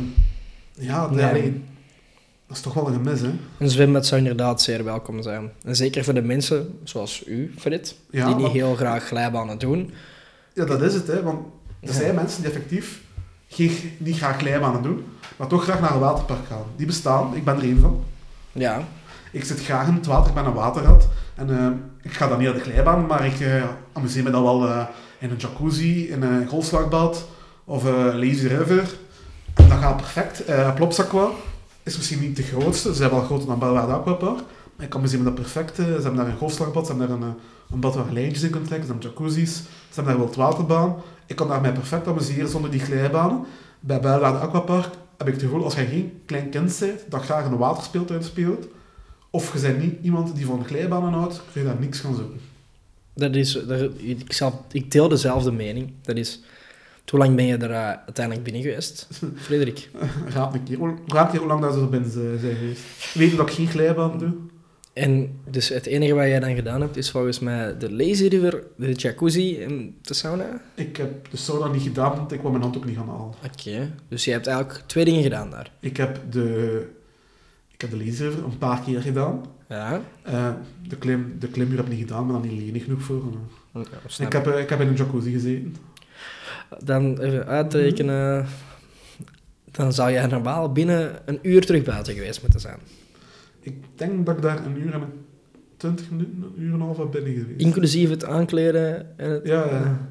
S1: ja,
S2: Nee.
S1: allee, dat is toch wel een gemis, hè.
S2: Een zwembad zou inderdaad zeer welkom zijn. En zeker voor de mensen zoals u, Frit,
S1: Ja,
S2: die niet heel graag glijbanen doen.
S1: Ja, dat is het, hè. Want er
S2: Ja.
S1: zijn mensen die effectief geen, niet graag glijbanen doen, maar toch graag naar een waterpark gaan. Die bestaan, ik ben er één van.
S2: Ja.
S1: Ik zit graag in het water, ik ben een waterrat. En eh, ik ga dan niet naar de glijbaan, maar ik eh, amuseer me dan wel eh, in een jacuzzi, in een golfslagbad of een lazy river. En dat gaat perfect. Plopsaqua is misschien niet de grootste, ze zijn wel groter dan Belwaarde Aquapark. Maar ik amuseer me dat perfect. Ze hebben daar een golfslagbad, ze hebben daar een, een bad waar je lijntjes in kunt leggen, ze hebben jacuzzi's, ze hebben daar wel waterbaan. Ik kan daar mij perfect amuseren zonder die glijbanen. Bij Belwaarde Aquapark heb ik het gevoel, als je geen klein kind bent, dat graag in een waterspeeltuin speelt, of je bent niet iemand die van glijbanen houdt, kun je daar niks gaan zoeken.
S2: Dat is, dat, ik, zal, ik deel dezelfde mening. Dat is... Hoe lang ben je er eh, uiteindelijk binnen geweest, Frederik?
S1: Raad een keer. Hoe- Raad een keer hoe lang dat ze er binnen zijn zijn geweest. Weet je dat ik geen glijbaan doe?
S2: En dus het enige wat jij dan gedaan hebt, is volgens mij de lazy river, de jacuzzi en de sauna?
S1: Ik heb de sauna niet gedaan, want ik wou mijn hand ook niet gaan halen.
S2: Oké. Dus je hebt eigenlijk twee dingen gedaan daar.
S1: Ik heb de, ik heb de laser een paar keer gedaan.
S2: Ja.
S1: Eh, de, klim, de klimmuur heb ik niet gedaan, maar dan niet lenig genoeg voor.
S2: Snap
S1: Ik heb, eh, ik heb in een jacuzzi gezeten.
S2: Dan even uitrekenen. Dan zou jij normaal binnen een uur terug buiten geweest moeten zijn.
S1: Ik denk dat ik daar een uur en een 20 minuten, een uur en een half heb binnen geweest.
S2: Inclusief het aankleden en het...
S1: Ja, ja.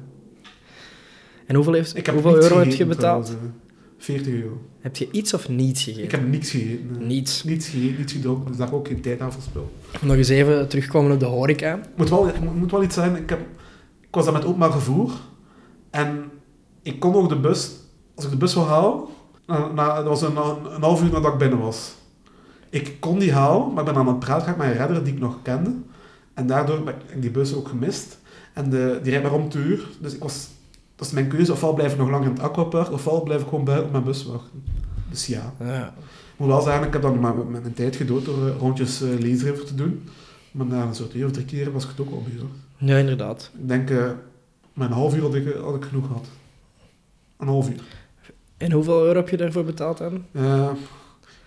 S2: En hoeveel, heeft,
S1: Ik heb
S2: hoeveel euro heb je betaald?
S1: trouwens, eh. 40 euro.
S2: Heb je iets of niets gegeten?
S1: Ik heb niets gegeten. eh.
S2: Niets.
S1: Niets gegeten, niets gedronken, dus daar heb ik ook geen tijd aan verspild.
S2: Nog eens even terugkomen op de horeca.
S1: Ik moet wel, ik moet- wel iets zijn. Ik, heb, ik was daar met openbaar vervoer. En ik kon ook de bus... Als ik de bus wil halen... Na, na- dat was een, een half uur nadat ik binnen was. Ik kon die halen, maar ik ben aan het praten met een redder die ik nog kende. En daardoor ben ik die bus ook gemist. En de, die rijdt maar om te uur. Dus ik was... Dat is mijn keuze. Ofwel blijf ik nog lang in het aquapark, ofwel blijf ik gewoon buiten op mijn bus wachten. Dus ja.
S2: Ja.
S1: Ik moet wel zeggen, ik heb dan maar met mijn tijd gedood door eh, rondjes uh, leesriver te doen. Maar na een soort twee of drie keer was ik het ook al bezig.
S2: ja, inderdaad.
S1: Ik denk, eh met een half uur had ik, had ik genoeg gehad. Een half uur.
S2: En hoeveel euro heb je daarvoor betaald dan?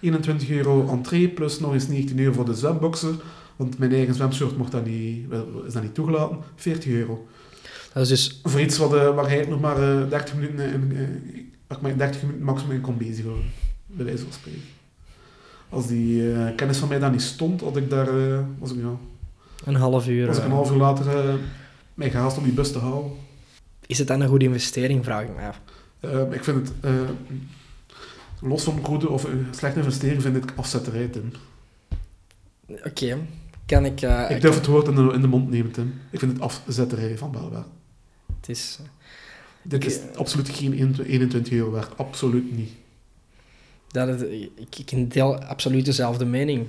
S1: 21 euro entree, plus nog eens 19 euro voor de zwemboxer. Want mijn eigen zwemshort mocht dat niet, is dat niet toegelaten. 40 euro.
S2: Dat is dus...
S1: Voor iets wat, eh, waar hij nog maar eh, 30 minuten, in, eh, maar 30 minuten maximum in kon bezig houden. Bij wijze van spreken. Als die eh, kennis van mij daar niet stond, had ik daar, eh, was ik, ja,
S2: Een half uur.
S1: was ik een
S2: eh,
S1: half uur later eh mij gehaast om die bus te halen.
S2: Is het dan een goede investering, vraag ik me af.
S1: Eh, ik vind het, eh, los van goede of een slechte investering, vind ik afzetterij, Tim.
S2: Oké. Kan ik... eh,
S1: ik durf het woord in de, in de mond nemen, Tim. Ik vind het afzetterij van Belwaar.
S2: Het is...
S1: Dit
S2: Ik-
S1: is absoluut geen 21 euro waard. Absoluut niet.
S2: Dat het, ik, ik deel absoluut dezelfde mening.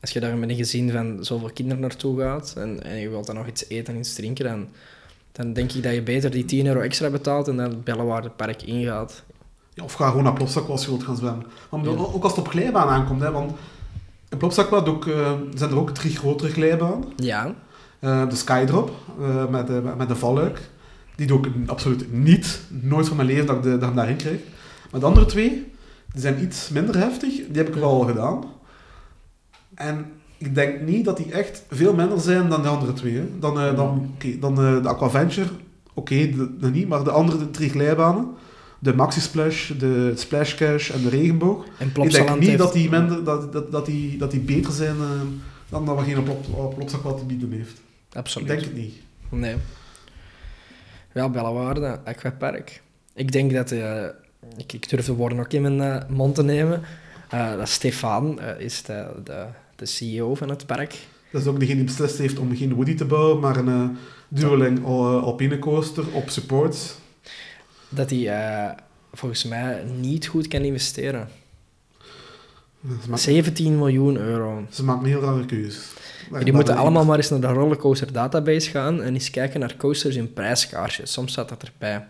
S2: als je daar met een gezin van zoveel kinderen naartoe gaat en, en je wilt dan nog iets eten en iets drinken, dan, dan denk ik dat je beter die 10 euro extra betaalt en dan het Bellewaarde-park ingaat.
S1: Ja, of ga gewoon naar Plopsac als je wilt gaan zwemmen. Maar ook als het op glijbaan aankomt, hè, want in ook, eh, zijn er ook drie grotere glijbanen.
S2: Ja,
S1: Eh, de Skydrop, eh, met, de, met de valluik. Die doe ik absoluut niet. Nooit van mijn leven dat ik, de, dat ik hem daarin kreeg. Maar de andere twee, die zijn iets minder heftig. Die heb ik wel al gedaan. En ik denk niet dat die echt veel minder zijn dan de andere twee. hè. Dan, dan, oké, dan de Aquaventure, oké, de niet. Maar de andere drie glijbanen, de Maxi Splash, de Splash Cash en de Regenboog.
S2: en
S1: Ik denk niet
S2: heeft...
S1: dat die, minder, dat, dat, dat, die, dat die beter zijn eh, dan dat wat geen op, op Plopsac wat te bieden heeft. Ik
S2: Absoluut.
S1: denk het niet.
S2: Nee. Ja, Bellewaarde, Aquapark. Ik denk dat... eh, ik, ik durf de woorden ook in mijn eh, mond te nemen. Eh, dat Stefan eh, is de, de, de CEO van het park.
S1: Dat is ook degene die beslist heeft om geen Woody te bouwen, maar een eh Dueling uh, alpine coaster op supports.
S2: Dat hij eh, volgens mij niet goed kan investeren.
S1: Ze maken,
S2: 17 miljoen euro.
S1: ze maken heel rare keuzes.
S2: Die moeten allemaal maar eens naar de rollercoaster database gaan en eens kijken naar coasters in prijskaartjes. Soms staat dat erbij.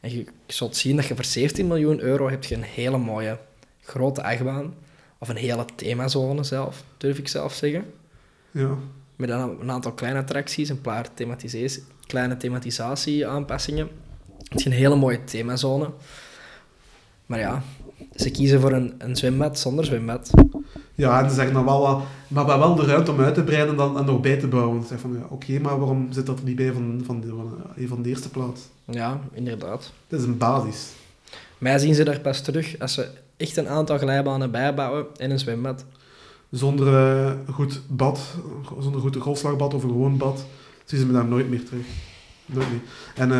S2: En je, je zult zien dat je voor 17 miljoen euro heb je een hele mooie grote achtbaan. Of een hele themazone zelf, durf ik zelf zeggen.
S1: Ja.
S2: Met een, een aantal kleine attracties, een paar thematisatie, kleine thematisatie-aanpassingen. Het is een hele mooie themazone. Maar ja, ze kiezen voor een, een zwembad zonder zwembad.
S1: ja, en ze zeggen dan wel wat, maar wel de ruimte om uit te breiden en, dan, en nog bij te bouwen. Ze zeggen van, ja, oké, maar waarom zit dat er niet bij van, van, de, van, eh, de eerste plaats?
S2: Ja, inderdaad.
S1: Dat is een basis.
S2: Mij zien ze daar pas terug als ze echt een aantal glijbanen bijbouwen en een zwembad.
S1: Zonder een goed bad, zonder goed golfslagbad of een gewoon bad, zien ze me daar nooit meer terug. Meer. En,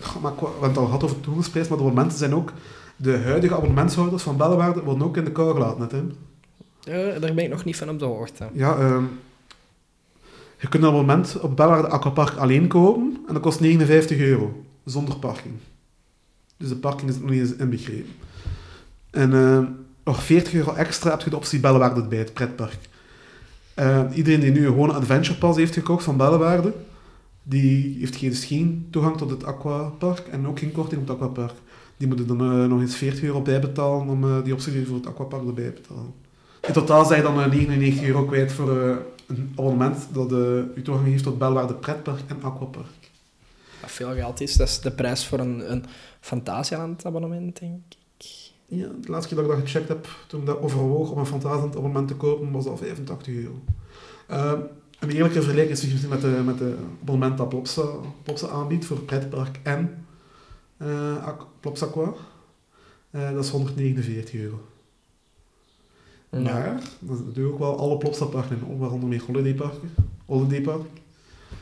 S1: goh, maar we hebben het al gehad over toegangsprijs, maar de abonnementen zijn ook... De huidige abonnementshouders van Bellewaarde worden ook in de kou gelaten, hè, Tim.
S2: Ja, daar ben ik nog niet van op de hoogte.
S1: Ja, ehm, je kunt een abonnement op Bellewaarde Aquapark alleen kopen en dat kost 59 euro, zonder parking. Dus de parking is nog niet eens inbegrepen. En ehm, nog 40 euro extra heb je de optie Bellewaarde bij het pretpark. Iedereen die nu gewoon een Adventure Pass heeft gekocht van Bellewaarde, die heeft geen, dus geen toegang tot het aquapark en ook geen korting op het aquapark. Die moeten dan eh, nog eens 40 euro bijbetalen om eh, die optie voor het aquapark erbij te betalen. In totaal zijn je dan eh, 99 euro kwijt voor eh, een abonnement dat eh, u toegang heeft tot Belwaarde Pretpark en Aquapark.
S2: Wat veel geld is, dat is de prijs voor een, een Fantasialand abonnement, denk ik.
S1: Ja, de laatste keer dat ik dat gecheckt heb, toen ik dat overwoog om een Fantasieland abonnement te kopen, was dat 85 euro. Eh, een eerlijke vergelijking is misschien met de, met de abonnement dat Plopsa, Plopsa aanbiedt voor Pretpark en eh Aqu- Plopsa Aqua. Eh, dat is 149 euro. Maar, dat is natuurlijk ook wel alle Plopsa-parken, in, waaronder meer holidayparken. Holidaypark.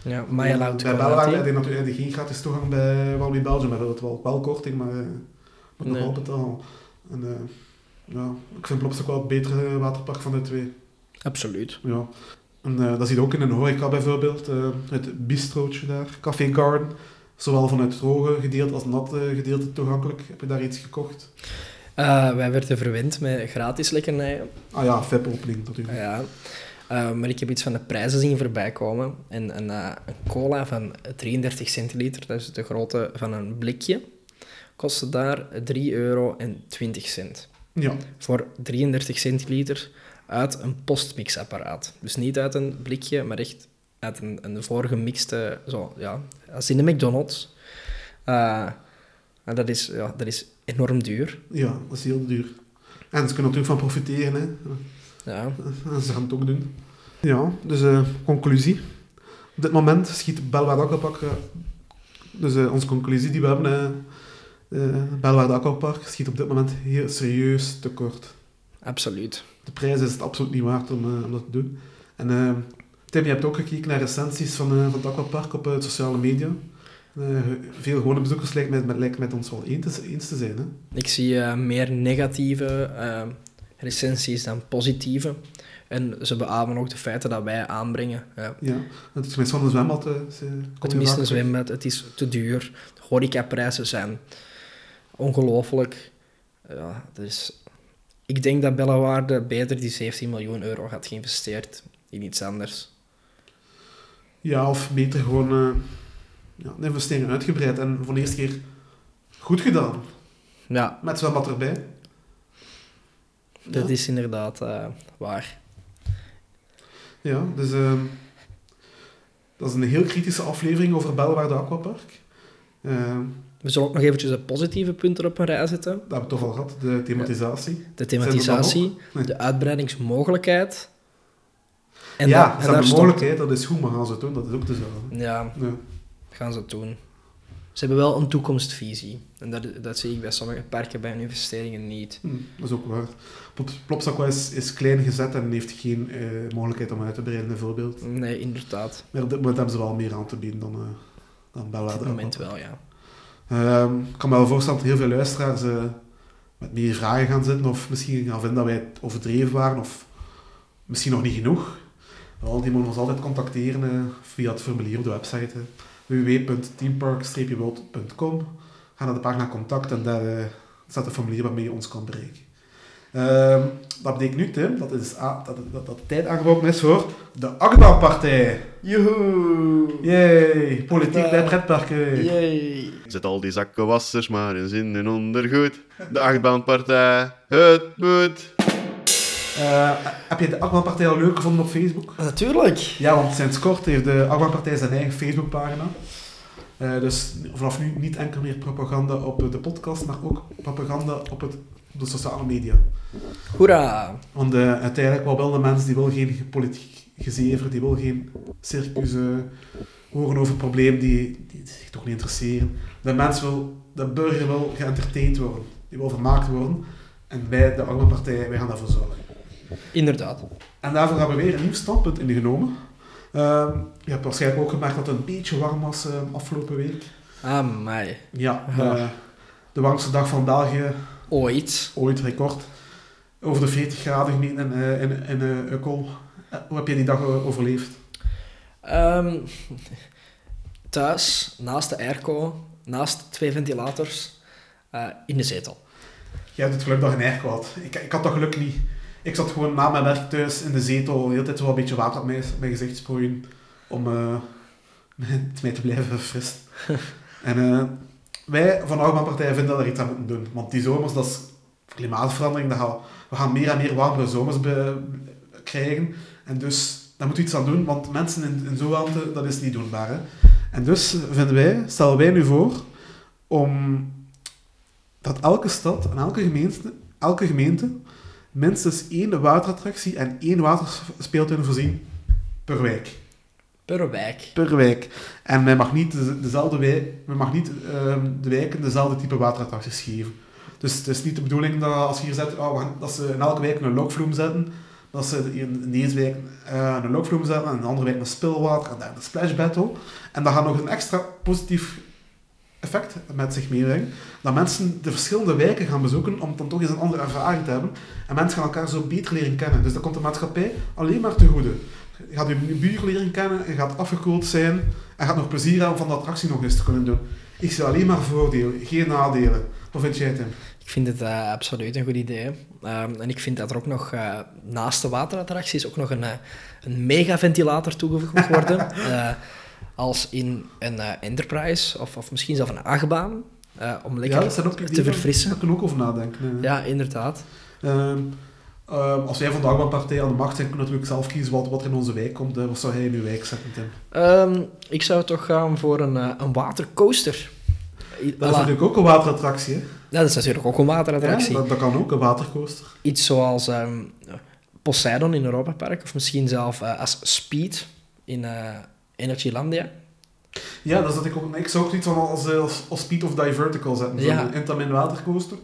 S2: Ja, maar je laat
S1: Bij Belwaarde heb je natuurlijk geen gratis toegang bij Walibi Belgium. Maar dat is wel, wel korting, maar eh moet nog
S2: Nee.
S1: wel betalen. En, eh, ja, ik vind Plopsa wel het betere waterpark van de twee.
S2: Absoluut.
S1: Ja. En eh, dat zie je ook in een horeca bijvoorbeeld. eh, het bistrootje daar, Café Garden. Zowel vanuit het droge gedeelte als natte gedeelte toegankelijk. Heb je daar iets gekocht?
S2: Eh, wij werden verwend met gratis lekkernijen.
S1: Ah ja, VIP-opening natuurlijk.
S2: Ja. Eh, maar ik heb iets van de prijzen zien voorbij komen. En een, een cola van 33 centiliter, dat is de grootte van een blikje, kostte daar 3,20 euro.
S1: Ja,
S2: Voor 33 centiliter uit een postmixapparaat. Dus niet uit een blikje, maar echt uit een, een voorgemixte, zo, ja, als in de McDonald's. Eh, en dat is, ja, dat is enorm duur.
S1: ja, dat is heel duur. En ze kunnen natuurlijk van profiteren. Hè.
S2: Ja.
S1: En ze gaan het ook doen. Ja, dus eh, conclusie. Op dit moment schiet Belwaarde Aquapark... eh, dus onze conclusie die we hebben... eh, Belwaarde Aquapark schiet op dit moment heel serieus tekort.
S2: Absoluut.
S1: De prijs is het absoluut niet waard om, eh, om dat te doen. En eh, Tim, je hebt ook gekeken naar recensies van, eh, van het aquapark op sociale media. Veel gewone bezoekers lijkt met, met, lijkt met ons wel eens te, eens te zijn. Hè?
S2: Ik zie meer negatieve recensies dan positieve. En ze beamen ook de feiten dat wij aanbrengen. Ja.
S1: Ja, het is tenminste van een zwembad.
S2: Het een zwembad, het is te duur. De horecaprijzen zijn ongelooflijk. Ja, dus Ik denk dat Bellewaarde beter die 17 miljoen euro had geïnvesteerd in iets anders.
S1: Ja, of beter gewoon eh, ja, de investering uitgebreid en voor de eerste keer goed gedaan.
S2: Ja,
S1: Met zwembad erbij.
S2: dat
S1: Ja.
S2: is inderdaad eh, waar.
S1: Ja, dus ehm, dat is een heel kritische aflevering over Belwaarde Aquapark.
S2: We zullen ook nog eventjes de positieve punten op een rij zetten.
S1: dat hebben we toch al gehad, de thematisatie.
S2: De thematisatie,
S1: Nee.
S2: de uitbreidingsmogelijkheid. En
S1: ja,
S2: da-
S1: ze
S2: en
S1: hebben
S2: daar
S1: mogelijkheid, dat is goed, maar gaan ze het doen? Dat is ook de zaak.
S2: Ja,
S1: Ja.
S2: gaan ze het doen. Ze hebben wel een toekomstvisie. En dat, dat zie ik bij sommige parken bij hun investeringen niet.
S1: Hm, dat is ook waar. Plop- Plopsaqua is, is klein gezet en heeft geen eh, mogelijkheid om uit te breiden, bijvoorbeeld.
S2: Nee, inderdaad.
S1: Maar op dit moment hebben ze wel meer aan te bieden dan, uh, dan
S2: Op
S1: Belwaarde
S2: dit moment wel, ja.
S1: Ehm, ik kan me wel voorstellen dat heel veel luisteraars eh, met meer vragen gaan zitten, of misschien gaan vinden dat wij overdreven waren, of misschien nog niet genoeg. Wel, die mogen ons altijd contacteren eh, via het formulier op de website eh, www.teampark-world.com. Ga naar de pagina contact en daar staat een formulier waarmee je ons kan bereiken. Ehm, dat betekent nu, Tim, dat, is, dat, dat, dat de tijd aangebroken is voor de achtbaanpartij.
S2: Joehoe!
S1: Yay! Politiek
S2: Ja.
S1: bij pretparken.
S2: Yay!
S3: Zet al die zakken wassers maar in zin en ondergoed. De achtbaanpartij, het moet.
S1: Eh, heb je de achtbaanpartij al leuk gevonden op Facebook?
S2: Natuurlijk!
S1: Ja, want sinds kort heeft de achtbaanpartij zijn eigen Facebookpagina. Eh, dus vanaf nu niet enkel meer propaganda op de podcast, maar ook propaganda op, het, de sociale media.
S2: Hoera!
S1: Want eh, uiteindelijk wel wel de mens die wil geen politiek gezever, die wil geen circus horen over problemen die, die zich toch niet interesseren. De mens wil, de burger wil geëntertained worden, die wil vermaakt worden. En wij, de achtbaanpartij, wij gaan daarvoor zorgen.
S2: Inderdaad.
S1: En daarvoor hebben we weer een nieuw standpunt ingenomen. Ehm, je hebt waarschijnlijk ook gemerkt dat het een beetje warm was eh, afgelopen week.
S2: Amai.
S1: Ja,
S2: Ja.
S1: de warmste dag van België,
S2: Ooit.
S1: ooit record. Over de 40 graden gemeten in, eh, in, in eh, Ukkel. Eh, hoe heb je die dag overleefd?
S2: Ehm, thuis, naast de airco, naast twee ventilators, in de zetel.
S1: Jij hebt het geluk dat je een airco had. Ik, ik had dat geluk niet. Ik zat gewoon na mijn werk thuis in de zetel, de hele tijd zo een beetje water op mijn, mijn gezicht strooien, om eh, mij te blijven verfrissen. en eh, wij van de Achtbaanpartij vinden dat er iets aan moeten doen. Want die zomers, dat is klimaatverandering, dat gaan, we gaan meer en meer warmere zomers krijgen. En dus, daar moeten we iets aan doen, want mensen in, in zo'n warmte, dat is niet doenbaar. Hè? En dus vinden wij, stellen wij nu voor, om dat elke stad en elke gemeente, elke gemeente minstens één waterattractie en één waterspeeltuin voorzien per wijk.
S2: Per wijk.
S1: Per wijk. En men mag niet, de- dezelfde wijk, men mag niet ehm, de wijken dezelfde type waterattracties geven. Dus het is niet de bedoeling dat als je hier zet, oh, dat ze in elke wijk een lokvloem zetten, dat ze in deze wijk eh, een lokvloem zetten en in een andere wijk een spilwater en daar een splash battle. En dat gaat nog een extra positief effect met zich meebrengen. Dat mensen de verschillende wijken gaan bezoeken om dan toch eens een andere ervaring te hebben. En mensen gaan elkaar zo beter leren kennen. Dus dat komt de maatschappij alleen maar te goede. Je gaat je buur leren kennen, je gaat afgekoeld zijn en gaat nog plezier hebben van de attractie nog eens te kunnen doen. Ik zie alleen maar voordelen, geen nadelen. Wat vind jij, Tim?
S2: Ik vind het eh, absoluut een goed idee. Ehm, en ik vind dat er ook nog eh, naast de waterattracties ook nog een, eh, een megaventilator toegevoegd moet worden. Als in een Enterprise of, of misschien zelfs een achtbaan. om lekker
S1: ja,
S2: te verfrissen.
S1: Daar we ook over nadenken.
S2: Ja, inderdaad.
S1: Ehm, ehm, als wij van de Achtbaanpartij aan de macht zijn, kunnen we natuurlijk zelf kiezen wat, wat er in onze wijk komt. Eh, wat zou jij in uw wijk zetten, Tim?
S2: Ehm, ik zou toch gaan voor een, eh, een watercoaster.
S1: Dat is natuurlijk ook een waterattractie, hè?
S2: Ja, dat is natuurlijk ook een waterattractie.
S1: Ja, dat, dat kan ook, een watercoaster.
S2: Iets zoals ehm, Poseidon in Europa Park, of misschien zelf eh, als Speed in eh Energylandia.
S1: Ja, dat zat ik ook. Ik zou ook iets van als, als, als Speed of Divertical zetten. Zo'n
S2: Ja.
S1: Intamin watercoaster.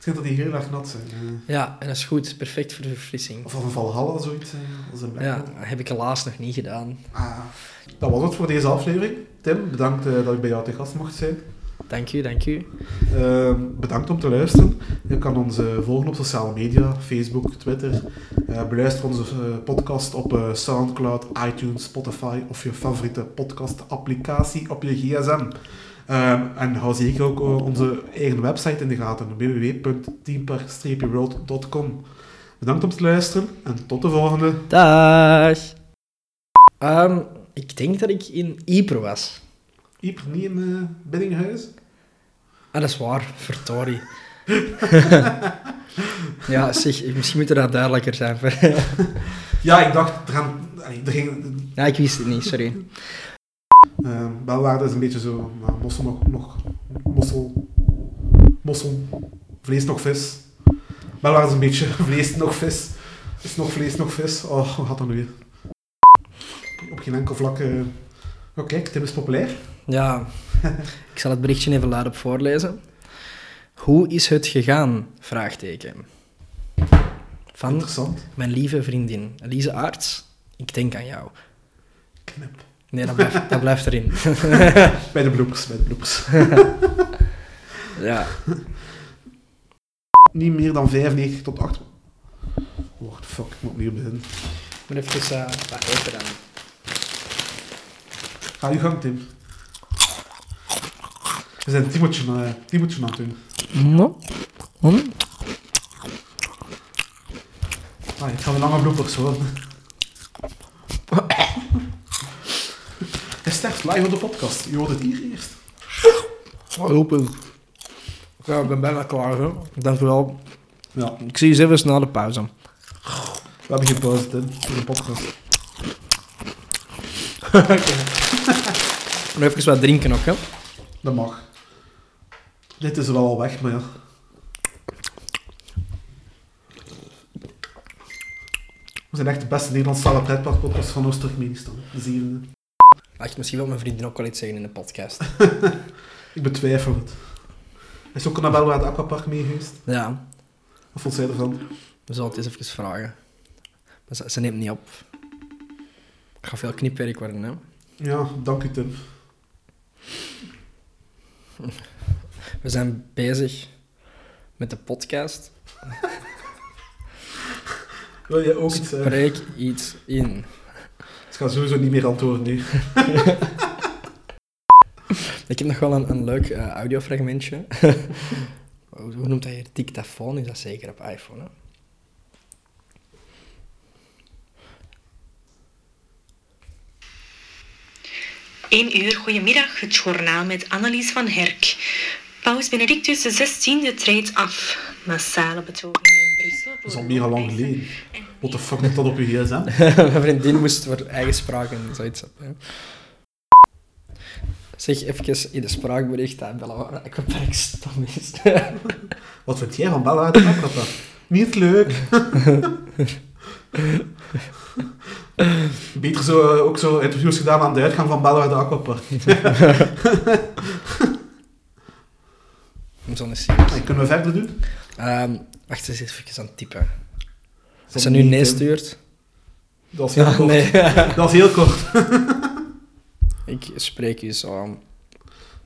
S1: Ik vind dat die heel erg nat zijn. eh.
S2: Ja, en dat is goed. Perfect voor de verfrissing.
S1: Of een Valhalla, zoiets. eh, Als een
S2: Ja, dat heb ik helaas nog niet gedaan.
S1: Ah, dat was het voor deze aflevering. Tim, bedankt eh, dat ik bij jou te gast mocht zijn.
S2: Dank u, dank u.
S1: Ehm, bedankt om te luisteren. Je kan ons volgen op sociale media, Facebook, Twitter. Beluister onze podcast op Soundcloud, iTunes, Spotify of je favoriete podcast-applicatie op je gsm. Ehm, en hou zeker ook eh, onze eigen website in de gaten, www.teampark-world.com. Bedankt om te luisteren en tot de volgende.
S2: Dag. Ehm, ik denk dat ik in Ypres was.
S1: Ieper, niet in uh, Biddinghuis?
S2: Ah, dat is waar. Verdorie. ja, zeg, misschien moet dat duidelijker zijn.
S1: Ja, ik dacht, er, gaan, er ging,
S2: ja, ik wist het niet, sorry.
S1: Uh, Belwaarde is een beetje zo, maar mossel nog, nog, mossel, mossel, vlees nog vis. Belwaarde is een beetje vlees nog vis. Is nog vlees nog vis. Oh, hoe gaat dat nu weer? Op geen enkel vlak. eh Oh, kijk, Tim is populair.
S2: Ja, ik zal het berichtje even luidop voorlezen. Hoe is het gegaan? Vraagteken. Van
S1: Interessant.
S2: mijn lieve vriendin Elise Aarts. Ik denk aan jou.
S1: Knip.
S2: Nee, dat blijft, dat blijft erin.
S1: Bij de bloepers, bij de bloepers.
S2: ja.
S1: Niet meer dan 95 tot 8. What the fuck, ik moet opnieuw beginnen.
S2: Ik moet even uh, wat eten dan.
S1: Ga je gang, Tim. We zijn Timotje, uh, Timotje aan het doen.
S2: Hm?
S1: Ah, ik ga een lange bloepers hoor. Hij sterft live op de podcast. Je hoort het hier eerst.
S2: Open. Ja, ik ben bijna klaar. Hè. Dank wel.
S1: Ja,
S2: Ik zie je even na de pauze.
S1: we hebben geen pauze, Tim, voor de podcast.
S2: Nog even wat drinken ook, hè.
S1: Dat mag. Dit is wel al weg, maar ja. We zijn echt de beste Nederlandstalige pretparkpodcast van Oost-Turkmenistan. De zevende.
S2: Je misschien wel mijn vriendin ook wel iets zeggen in de podcast?
S1: Ik betwijfel het. Is ook naar Belwaard Aquapark mee geweest?
S2: Ja,
S1: Wat vond zij ervan?
S2: we zullen het eens even vragen. Maar ze, ze neemt niet op. Het gaat veel knipwerk worden, hè.
S1: Ja, dank u Tim.
S2: We zijn bezig met de podcast.
S1: Wil jij ook iets zeggen?
S2: Spreek iets in.
S1: Ik ga sowieso niet meer antwoorden nu.
S2: Ik heb nog wel een, een leuk eh, audiofragmentje. hoe hoe noemt hij hier? Dictafoon is dat zeker op iPhone, hè?
S4: Eén uur, goedemiddag, het journaal met Annelies van Herk. Paus Benedictus XVI treedt af. Massale betogingen in Brussel.
S1: Dat is al mega lang geleden. What the fuck moet dat op je gsm?
S2: Mijn vriendin moest voor eigen spraak en zoiets op. hè. Zeg even in de spraakbericht dat Bella Aquapark stom is.
S1: Wat vind jij van Bella uit de Aquapark? Niet leuk. Beter zo, eh, ook zo interviews gedaan aan de uitgang van Bella uit de Aquapark.
S2: Om zo eens zien.
S1: En kunnen we verder doen?
S2: Ehm, wacht eens even aan het typen. Als ze nu nee stuurt.
S1: Dat is heel
S2: Ja,
S1: kort.
S2: nee.
S1: Dat is heel kort.
S2: Ik spreek u zo aan.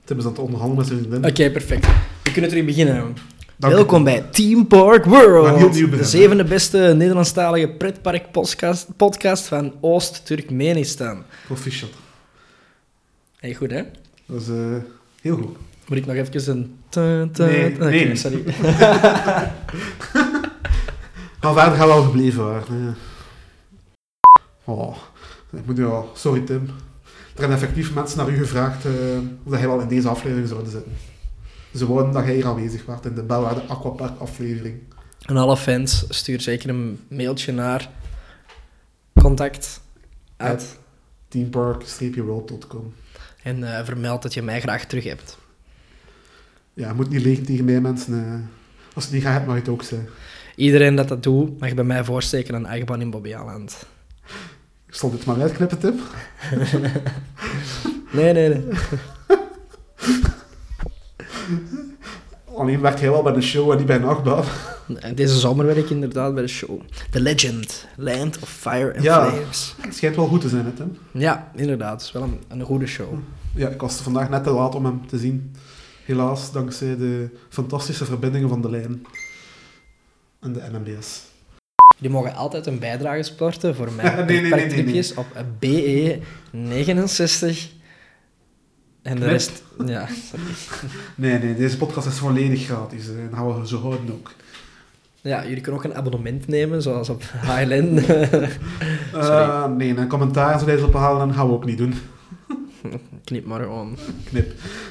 S1: Tim is aan het onderhandelen met zijn vriendin.
S2: Oké, perfect. We kunnen terug beginnen.
S1: Dank u.
S2: Welkom bij Team Park World. De zevende beste Nederlandstalige pretpark podcast, podcast van Oost-Turkmenistan.
S1: Proficiat.
S2: Hey, goed hè?
S1: Dat is eh, heel goed.
S2: Moet ik nog even een... ta- ta-
S1: Nee, nee.
S2: sorry.
S1: Maar verder gaan we al gebleven waren. Ja. Oh, ik moet ja, sorry Tim. Er hebben effectief mensen naar u gevraagd eh, of dat hij wel in deze aflevering zou zitten. Ze wouden dat hij hier aanwezig was in de Belwaarde Aquapark aflevering.
S2: En alle fans, stuur zeker een mailtje naar contact uit
S1: Teampark-world.com
S2: en eh, vermeld dat je mij graag terug hebt.
S1: Ja, je moet niet liegen tegen mij mensen. eh. als het niet gaat, mag je het ook zeggen.
S2: Iedereen dat dat doet, mag bij mij voorsteken een achtbaan in Bobbejaanland.
S1: Ik zal dit maar uitknippen, Tim.
S2: Nee, nee, nee.
S1: Alleen werkt hij wel bij de show en niet bij een achtbaan.
S2: En Deze zomer werk ik inderdaad bij de show. The Legend, Land of Fire and
S1: Ja.
S2: Flames.
S1: Het schijnt wel goed te zijn, hè, Tim.
S2: Ja, inderdaad. Het is wel een, een goede show.
S1: Ja, ik was vandaag net te laat om hem te zien. Helaas, dankzij de fantastische verbindingen van de lijn en de NMDS.
S2: Jullie mogen altijd een bijdrage sporten voor mijn
S1: Nee, nee,
S2: op BE69. En de rest... Ja, sorry.
S1: Nee, nee, deze podcast is volledig gratis hè, en gaan we zo houden ook.
S2: Ja, jullie kunnen ook een abonnement nemen, zoals op HLN.
S1: Eh, nee, een commentaar zo deze ophalen gaan we ook niet doen.
S2: Knip maar gewoon.
S1: Knip.